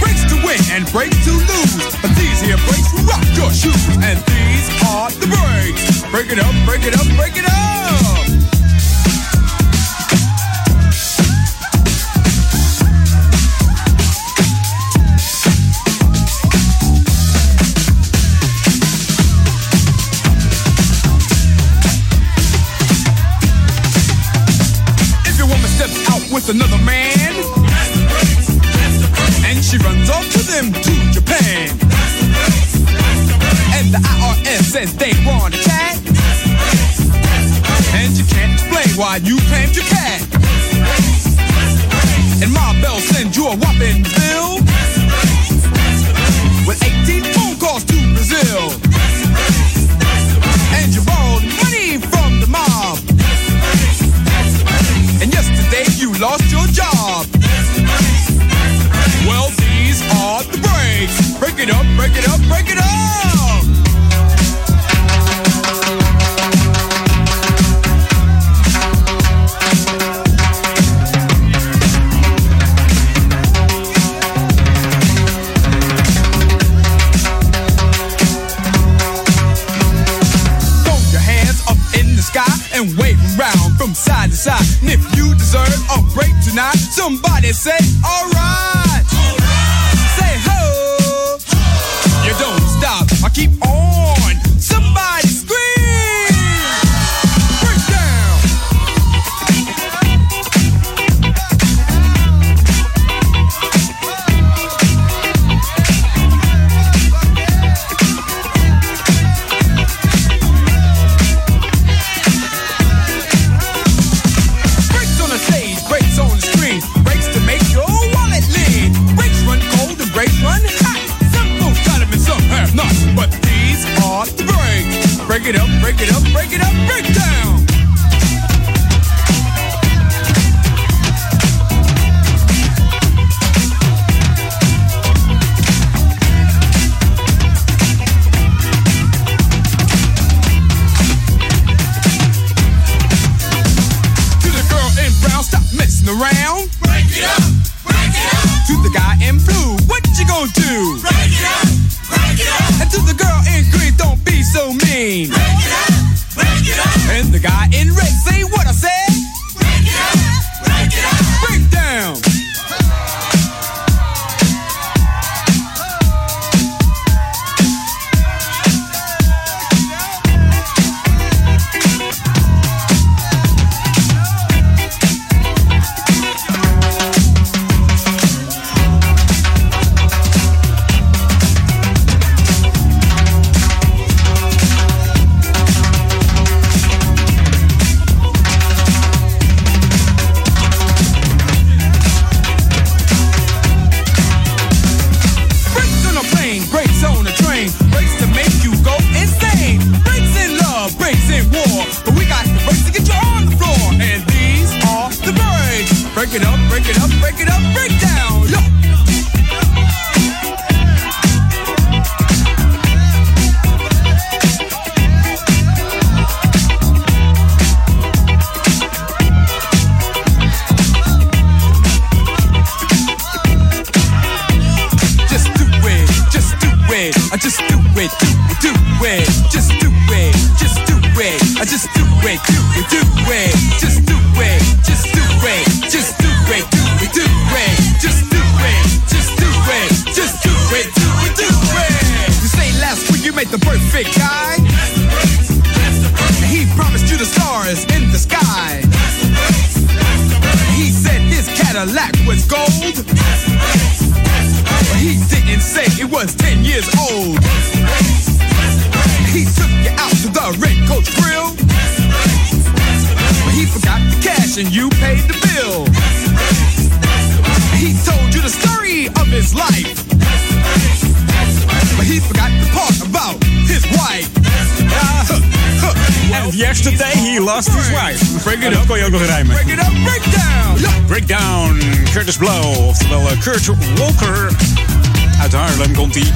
Brakes to win and brakes to lose. But these here brakes rock your shoes, and these are the brakes. Break it up, break it up, break it up. Runs off to them to Japan, and the IRS says they want a chat, and you can't explain why you claimed your cat, and Ma Bell sends you a whopping bill. With 18 phone calls to Brazil, and you borrowed money from the mob. And yesterday you lost your job. Are the breaks. Break it up, break it up, break it up. Throw your hands up in the sky and wave around from side to side. And if you deserve a break tonight, somebody say, alright. Keep on. Break it up, break it up, break it up, Curtis Blow, oftewel eh, Kurt Walker. Uit Harlem komt hij.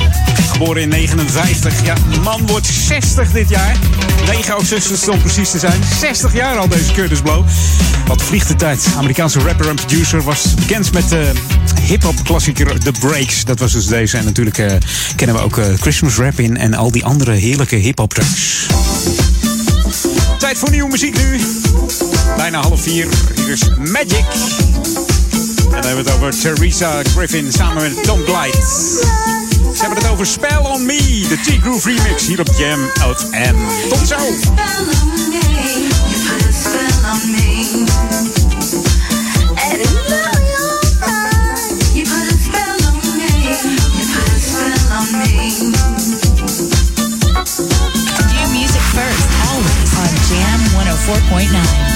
Geboren in 59. Ja, man wordt 60 dit jaar. 9 augustus om precies te zijn. 60 jaar al deze Curtis Blow. Wat vliegt de tijd. Amerikaanse rapper en producer was bekend met de hip-hop klassieker The Breaks. Dat was dus deze. En natuurlijk eh, kennen we ook Christmas Rap in en al die andere heerlijke hip-hop tracks. Tijd voor nieuwe muziek nu. Bijna half vier. Hier is Magic. En dan hebben we het over Theresa Griffin samen met Tom Glides. Ze hebben het over Spell on Me, de T-Groove remix hier op Jam Out M. Tot zo! New music first, always on Jam 104.9.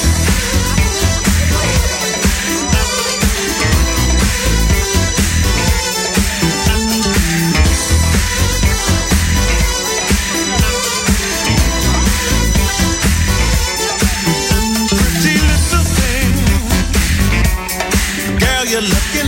you're looking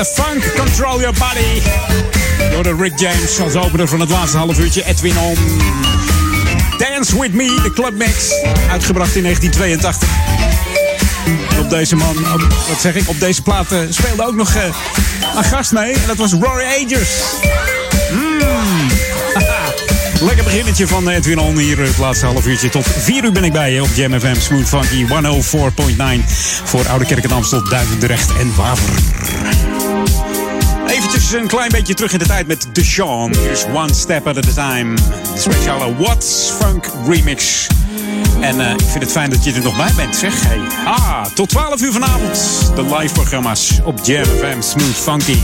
the funk, control your body. Door de Rick James als opener van het laatste half uurtje. Edwin Om. Dance With Me, de clubmix. Uitgebracht in 1982. En op deze man, wat zeg ik, op deze plaat eh, speelde ook nog eh, een gast mee. En dat was Rory Agers. Mm. Lekker beginnetje van Edwin On hier het laatste half uurtje. Tot 4 uur ben ik bij je op Jam FM Smooth Funky 104.9 voor Oude Kerk en Amstel, Duivendrecht en Waver. Eventjes een klein beetje terug in de tijd met. Hier is One Step at a Time. De speciale What's Funk remix. En eh, ik vind het fijn dat je er nog bij bent, zeg. Hey. Ah, tot 12 uur vanavond. De live programma's op Jam FM Smooth Funky.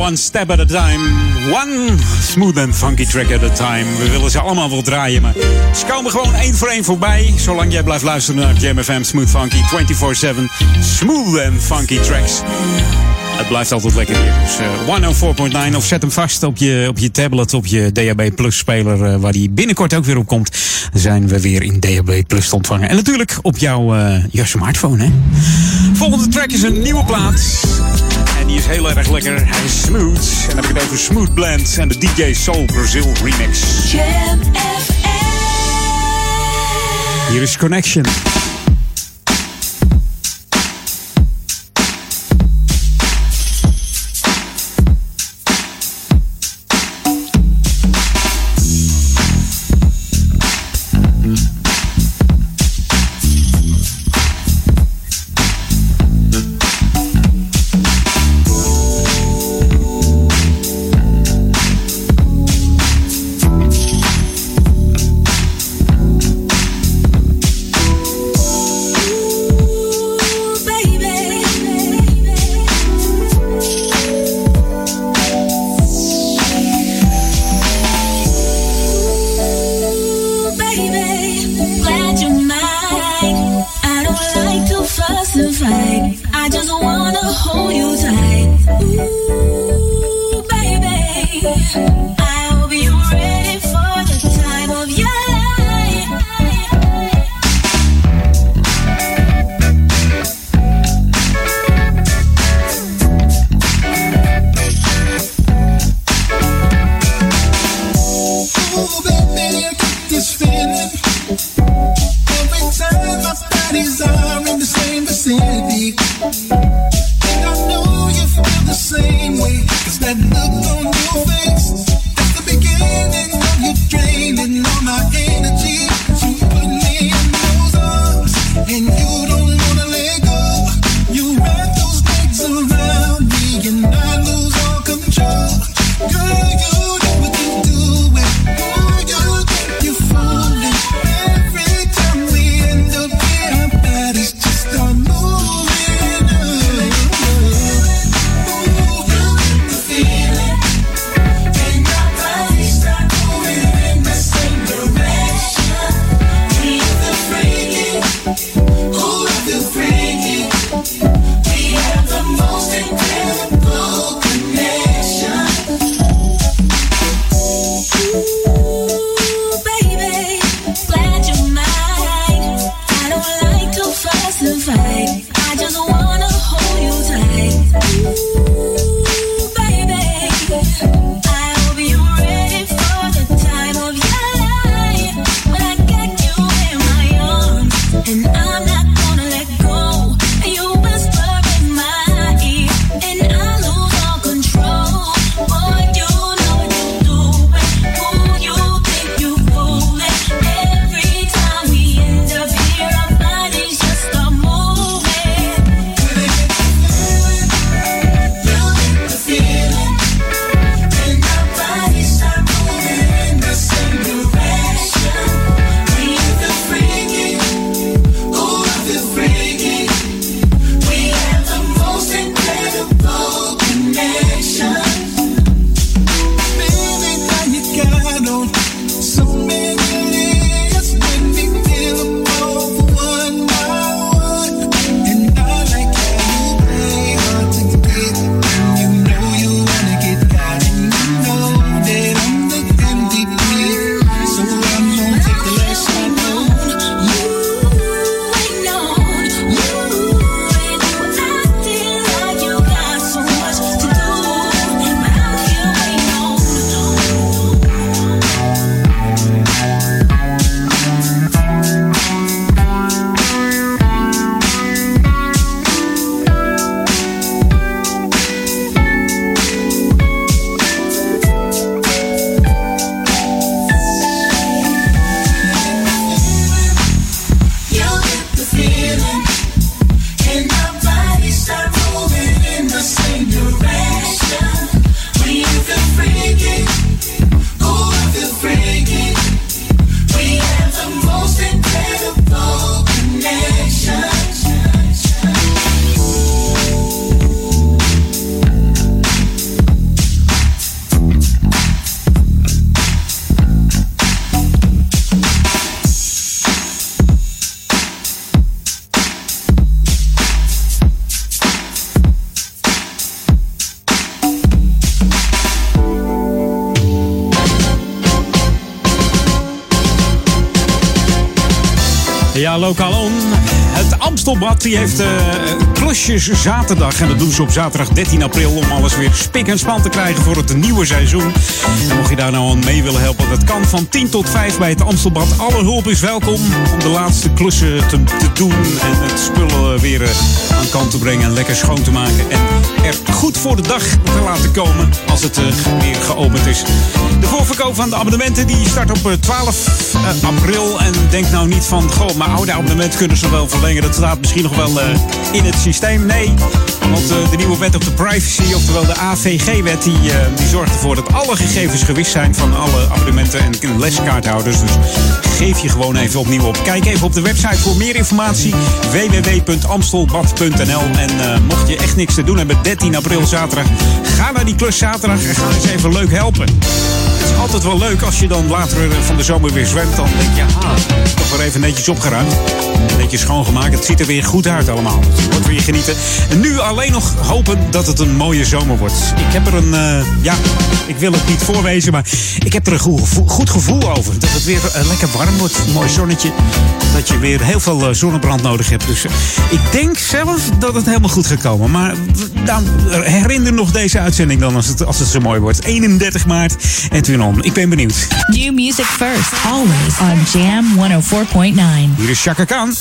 One step at a time. One smooth and funky track at a time. We willen ze allemaal wel draaien, maar ze komen gewoon één voor één voorbij. Zolang jij blijft luisteren naar Jam FM Smooth Funky 24-7. Smooth and funky tracks. Het blijft altijd lekker hier. Dus eh, 104.9 of zet hem vast op je, op je tablet, op je DAB Plus speler, eh, waar die binnenkort ook weer op komt. Zijn we weer in DAB Plus te ontvangen. En natuurlijk op jouw eh, je smartphone, hè. Volgende track is een nieuwe plaat. Die is heel erg lekker. Hij is smooth. En dan heb ik het over Smooth Blend en de DJ Soul Brazil remix. Jam Hier is Connection. Amstelbad die heeft zaterdag. En dat doen ze op zaterdag 13 april om alles weer spik en span te krijgen voor het nieuwe seizoen. En mocht je daar nou aan mee willen helpen, dat kan van 10 tot 5 bij het Amstelbad. Alle hulp is welkom om de laatste klussen te, doen en het spullen weer eh, aan kant te brengen en lekker schoon te maken. En er goed voor de dag te laten komen als het eh, weer geopend is. De voorverkoop van de abonnementen die start op eh, 12 eh, april. En denk nou niet van, goh, mijn oude abonnement kunnen ze wel verlengen. Dat staat misschien nog wel in het systeem. Nee, want eh, de nieuwe wet op de privacy, oftewel de AVG-wet, die, eh, die zorgt ervoor dat alle gegevens gewist zijn van alle abonnementen en leskaarthouders. Dus geef je gewoon even opnieuw op. Kijk even op de website voor meer informatie. www.amstelbad.nl En eh, mocht je echt niks te doen hebben, 13 april zaterdag, ga naar die klus zaterdag en ga eens even leuk helpen. Altijd wel leuk als je dan later eh, van de zomer weer zwemt. Dan denk je, ah, toch weer even netjes opgeruimd. Netjes schoongemaakt. Het ziet er weer goed uit allemaal. Het wordt weer genieten. En nu alleen nog hopen dat het een mooie zomer wordt. Ik heb er een, eh, ja, ik wil het niet voorwezen, maar ik heb er een goed gevoel, over. Dat het weer eh, lekker warm wordt. Mooi zonnetje. Dat je weer heel veel zonnebrand nodig hebt. Dus ik denk zelf dat het helemaal goed gaat komen. Maar dan herinner nog deze uitzending dan als het, als het zo mooi wordt. 31 maart en toen om. Ik ben benieuwd. New music first, always on Jam 104.9. Hier is Chaka Khan.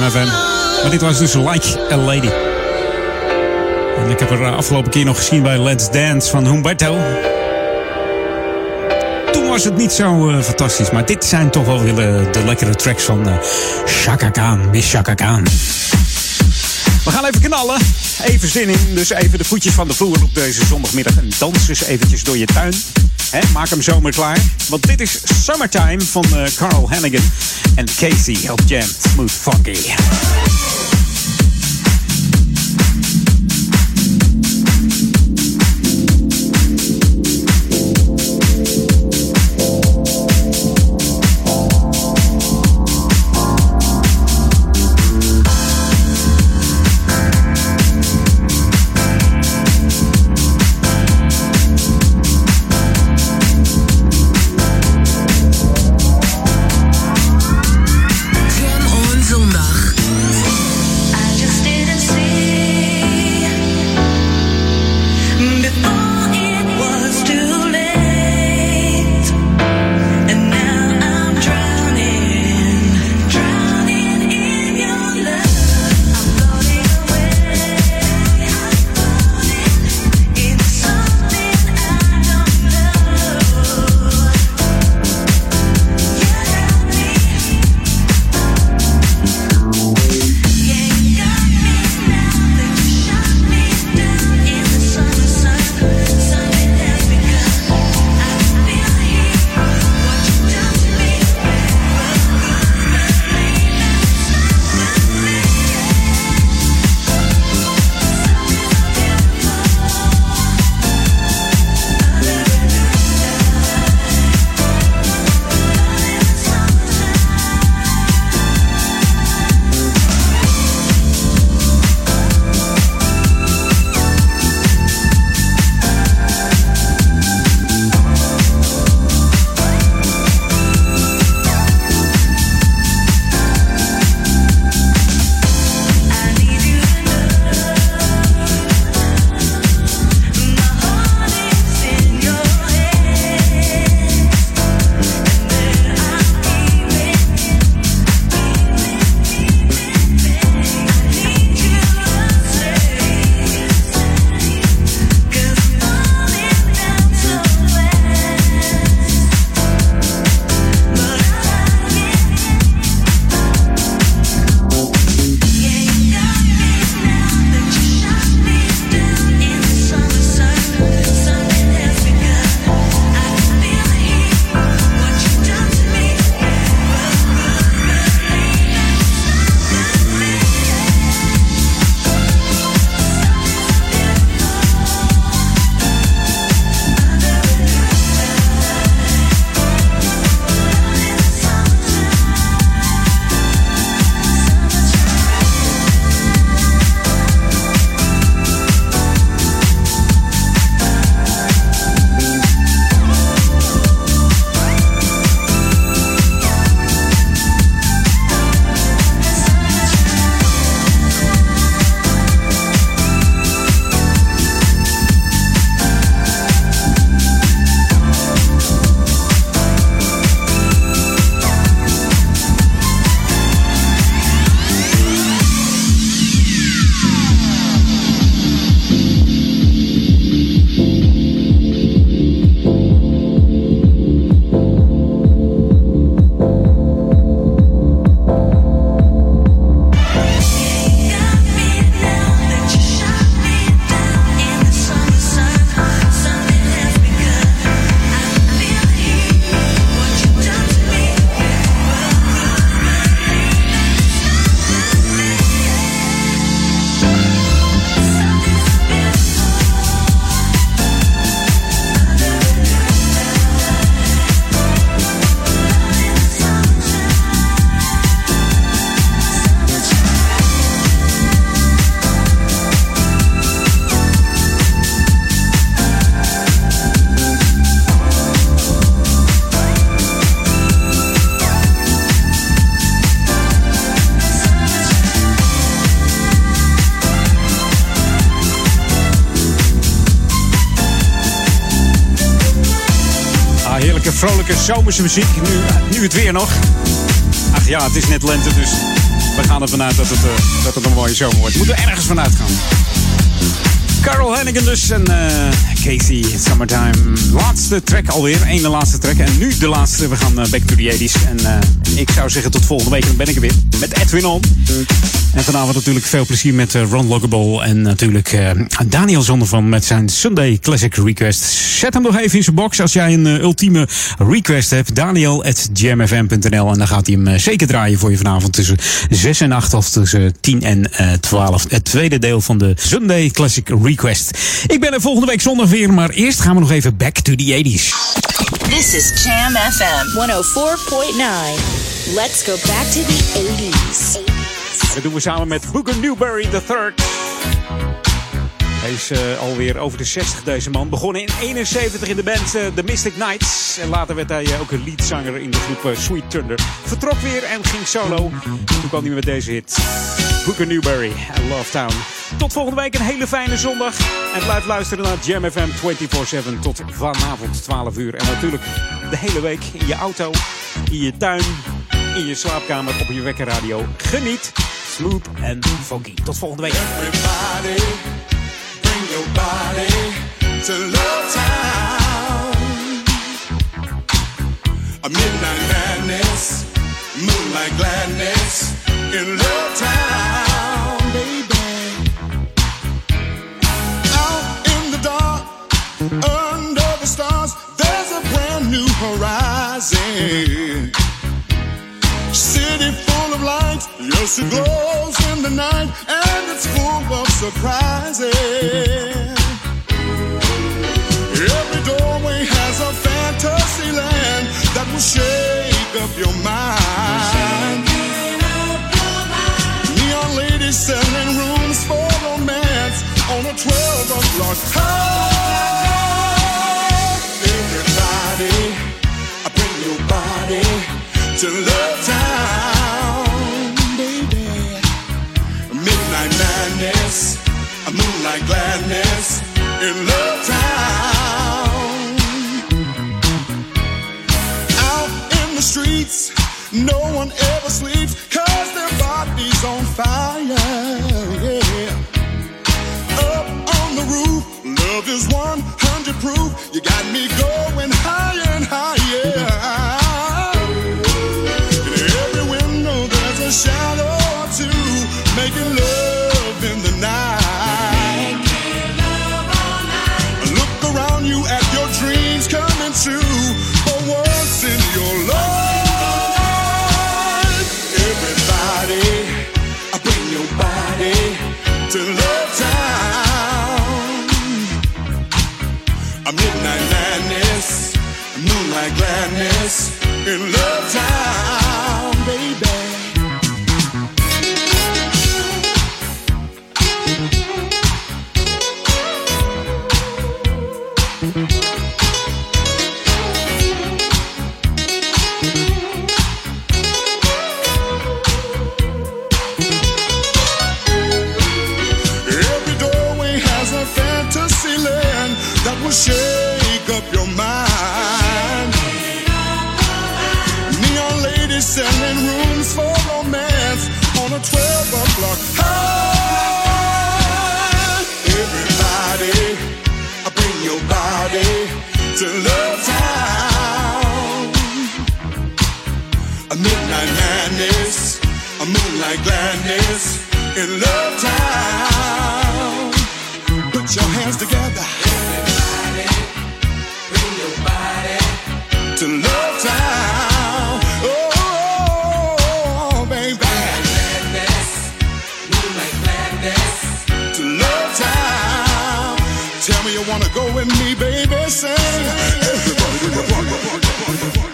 Maar dit was dus Like a Lady. En ik heb er eh, afgelopen keer nog gezien bij Let's Dance van Humberto. Toen was het niet zo eh, fantastisch. Maar dit zijn toch wel weer de, lekkere tracks van eh Chaka Khan. Miss Chaka Khan. We gaan even knallen. Even zin in. Dus even de voetjes van de vloer op deze zondagmiddag. En dans eens eventjes door je tuin. Maak hem zomaar klaar. Want dit is Summertime van Carl Hannigan en Casey op Jam. Smooth Funky. Heerlijke, zomerse muziek. Nu, nu het weer nog. Ach ja, het is net lente, dus we gaan ervan uit dat het, eh, dat het een mooie zomer wordt. Moeten we ergens vanuit gaan. Carol Hannigan dus en eh, Casey, Summertime. Laatste track alweer, ene laatste track. En nu de laatste, we gaan eh, back to the 80s. En ik zou zeggen tot volgende week, dan ben ik er weer. Met Edwin On. En vanavond natuurlijk veel plezier met eh, Ron Lockable. En natuurlijk eh, Daniel Zondervan met zijn Sunday Classic Request. Zet hem nog even in zijn box als jij een eh, ultieme request hebt. Daniel at jamfm.nl En dan gaat hij hem zeker draaien voor je vanavond tussen 6 en 8 of tussen 10 en eh 12. Het tweede deel van de Sunday Classic Request. Ik ben er volgende week zondag weer, maar eerst gaan we nog even back to the 80s. This is Jam FM 104.9. Let's go back to the 80s. Dat doen we samen met Booker Newberry III. Hij is eh, alweer over de 60 deze man. Begonnen in 71 in de band eh, The Mystic Knights. En later werd hij eh, ook een leadzanger in de groep Sweet Thunder. Vertrok weer en ging solo. Toen kwam hij met deze hit. Booker Newberry en Love Town. Tot volgende week een hele fijne zondag. En blijf luisteren naar Jam FM 24-7 tot vanavond 12 uur. En natuurlijk de hele week in je auto, in je tuin, in je slaapkamer, op je wekkerradio. Geniet. Smooth en funky. Tot volgende week. Everybody, bring your body to Love Town. A midnight madness, moonlight gladness in Love Town, baby. Out in the dark, under the stars, there's a brand new horizon. City full of lights, yes, it glows in the night, and it's full of surprises. Every doorway has a fantasy land that will shake up your mind. Neon ladies selling rooms for romance on a 12 o'clock time. To Love Town, baby. Midnight madness, a moonlight gladness in Love Town. Out in the streets, no one ever sleeps cause their body's on fire. Yeah. Up on the roof, love is 100 proof. You got me going shadow or two, making love in the night. Look around you at your dreams coming true. For once in your life, everybody, I bring your body to Love midnight madness, moonlight gladness in Love Town, to Love Town. A midnight madness, a moonlight gladness in Love Town. Put your hands together. Everybody, bring your body to Love Town. Go with me, baby. Sing. Everybody, do the rock,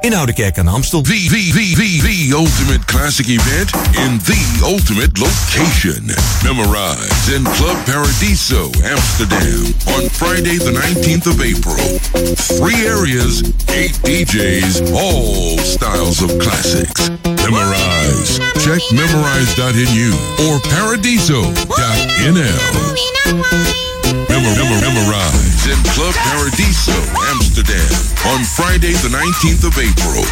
in Oudekerk aan de Amstel. The, the, the, the, the ultimate classic event in the ultimate location. Memorize in Club Paradiso, Amsterdam on Friday the 19th of April. Three areas, eight DJs, all styles of classics. Memorize. Check memorize.nu or paradiso.nl. Memor- memor- memorize in Club Paradiso, Amsterdam on Friday the 19th of April.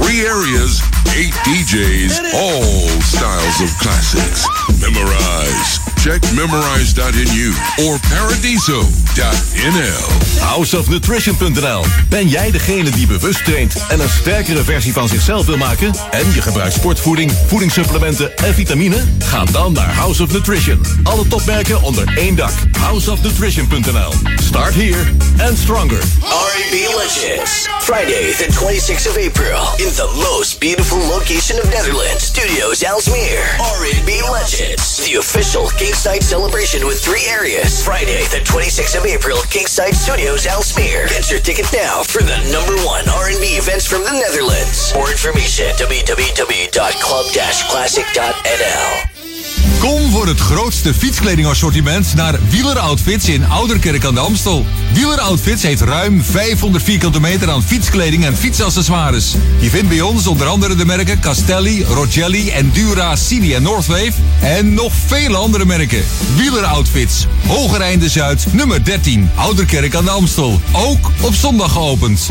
Three areas, eight DJs, all styles of classics. Memorize. Check memorize.nu or paradiso.nl. Houseofnutrition.nl. Ben jij degene die bewust traint en een sterkere versie van zichzelf wil maken? En je gebruikt sportvoeding, voedingssupplementen en vitamine? Ga dan naar House of Nutrition. Alle topmerken onder één dak. Houseofnutrition.nl. Start here and stronger. R&B Legends. Friday, the 26th of April, in the most beautiful location of Netherlands, Studios Alsmeer. R&B Legends, the official Kingside celebration with three areas. Friday, the 26th of April, Kingside Studios Alsmeer. Get your ticket now for the number one R&B events from the Netherlands. More information, www.club-classic.nl. Kom voor het grootste fietskledingassortiment naar Wieler Outfits in Ouderkerk aan de Amstel. Wieler Outfits heeft ruim 500 vierkante meter aan fietskleding en fietsaccessoires. Je vindt bij ons onder andere de merken Castelli, Rogelli, Endura, Cini en Northwave. En nog vele andere merken. Wieler Outfits, Hogereinde Zuid, nummer 13, Ouderkerk aan de Amstel. Ook op zondag geopend.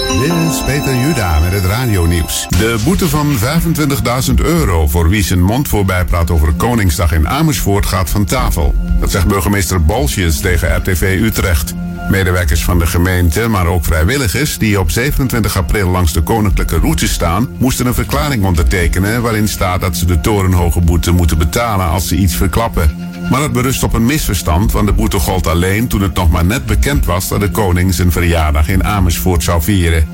Dit is Peter Juda met het radionieuws. De boete van 25.000 euro voor wie zijn mond voorbij praat over Koningsdag in Amersfoort gaat van tafel. Dat zegt burgemeester Bolsjes tegen RTV Utrecht. Medewerkers van de gemeente, maar ook vrijwilligers die op 27 april langs de koninklijke route staan, moesten een verklaring ondertekenen waarin staat dat ze de torenhoge boete moeten betalen als ze iets verklappen. Maar dat berust op een misverstand, want de boete gold alleen toen het nog maar net bekend was dat de koning zijn verjaardag in Amersfoort zou vieren.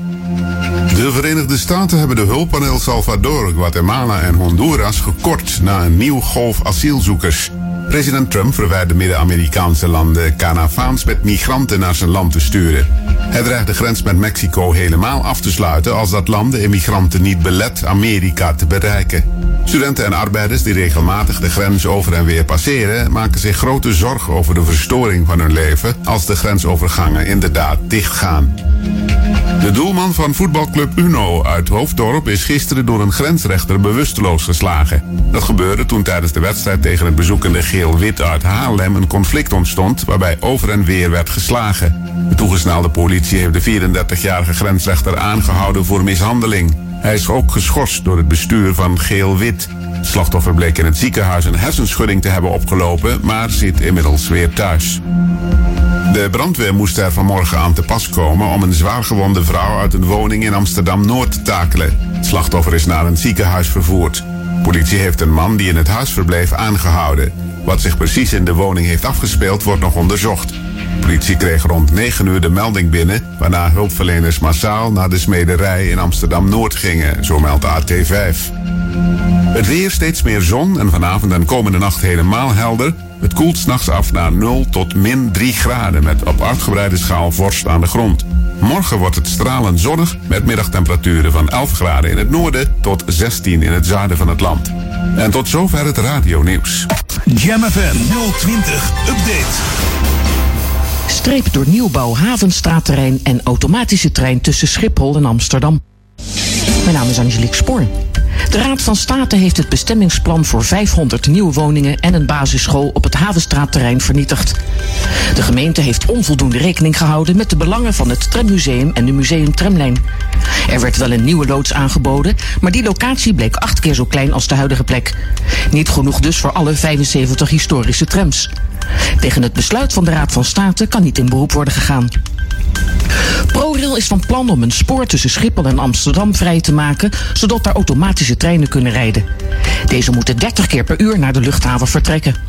De Verenigde Staten hebben de hulp aan El Salvador, Guatemala en Honduras gekort na een nieuw golf asielzoekers. President Trump verwijt de Midden-Amerikaanse landen Canavaans met migranten naar zijn land te sturen. Hij dreigt de grens met Mexico helemaal af te sluiten als dat land de immigranten niet belet Amerika te bereiken. Studenten en arbeiders die regelmatig de grens over en weer passeren, maken zich grote zorgen over de verstoring van hun leven als de grensovergangen inderdaad dichtgaan. De doelman van voetbalclub Uno uit Hoofddorp is gisteren door een grensrechter bewusteloos geslagen. Dat gebeurde toen tijdens de wedstrijd tegen het bezoekende Geel-Wit uit Haarlem een conflict ontstond waarbij over en weer werd geslagen. De toegesnelde politie heeft de 34-jarige grensrechter aangehouden voor mishandeling. Hij is ook geschorst door het bestuur van Geel-Wit. Het slachtoffer bleek in het ziekenhuis een hersenschudding te hebben opgelopen, maar zit inmiddels weer thuis. De brandweer moest er vanmorgen aan te pas komen om een zwaargewonde vrouw uit een woning in Amsterdam-Noord te takelen. Het slachtoffer is naar een ziekenhuis vervoerd. Politie heeft een man die in het huis verbleef aangehouden. Wat zich precies in de woning heeft afgespeeld wordt nog onderzocht. Politie kreeg rond 9 uur de melding binnen, waarna hulpverleners massaal naar de smederij in Amsterdam-Noord gingen, zo meldt AT5. Het weer steeds meer zon en vanavond en komende nacht helemaal helder. Het koelt s'nachts af naar 0 tot min 3 graden met op uitgebreide schaal vorst aan de grond. Morgen wordt het stralend zonnig met middagtemperaturen van 11 graden in het noorden tot 16 in het zuiden van het land. En tot zover het radionieuws. Jam FM 020 Update. streep door nieuwbouw, havenstraatterrein en automatische trein tussen Schiphol en Amsterdam. Mijn naam is Angelique Spoor. De Raad van State heeft het bestemmingsplan voor 500 nieuwe woningen en een basisschool op het Havenstraatterrein vernietigd. De gemeente heeft onvoldoende rekening gehouden met de belangen van het Trammuseum en de Museum-tramlijn. Er werd wel een nieuwe loods aangeboden, maar die locatie bleek acht keer zo klein als de huidige plek. Niet genoeg dus voor alle 75 historische trams. Tegen het besluit van de Raad van State kan niet in beroep worden gegaan. ProRail is van plan om een spoor tussen Schiphol en Amsterdam vrij te maken, zodat daar automatische treinen kunnen rijden. Deze moeten 30 keer per uur naar de luchthaven vertrekken.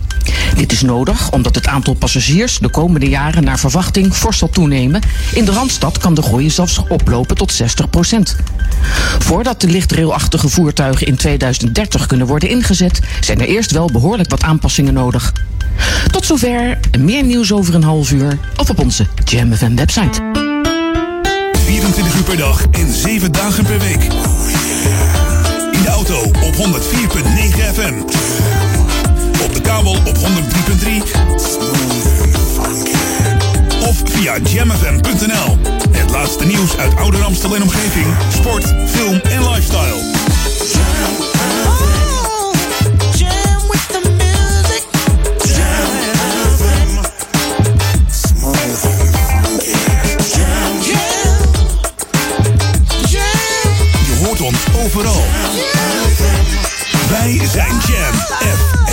Dit is nodig omdat het aantal passagiers de komende jaren naar verwachting fors zal toenemen. In de Randstad kan de groei zelfs oplopen tot 60 procent. Voordat de lichtrailachtige voertuigen in 2030 kunnen worden ingezet, zijn er eerst wel behoorlijk wat aanpassingen nodig. Tot zover, meer nieuws over een half uur of op onze Jam FM website. 24 uur per dag en 7 dagen per week. In de auto op 104.9 FM. Op de kabel op 103.3. Of via jamfm.nl. Het laatste nieuws uit Ouder Amstel en omgeving. Sport, film en lifestyle. Je hoort ons overal. Wij zijn Jam FM.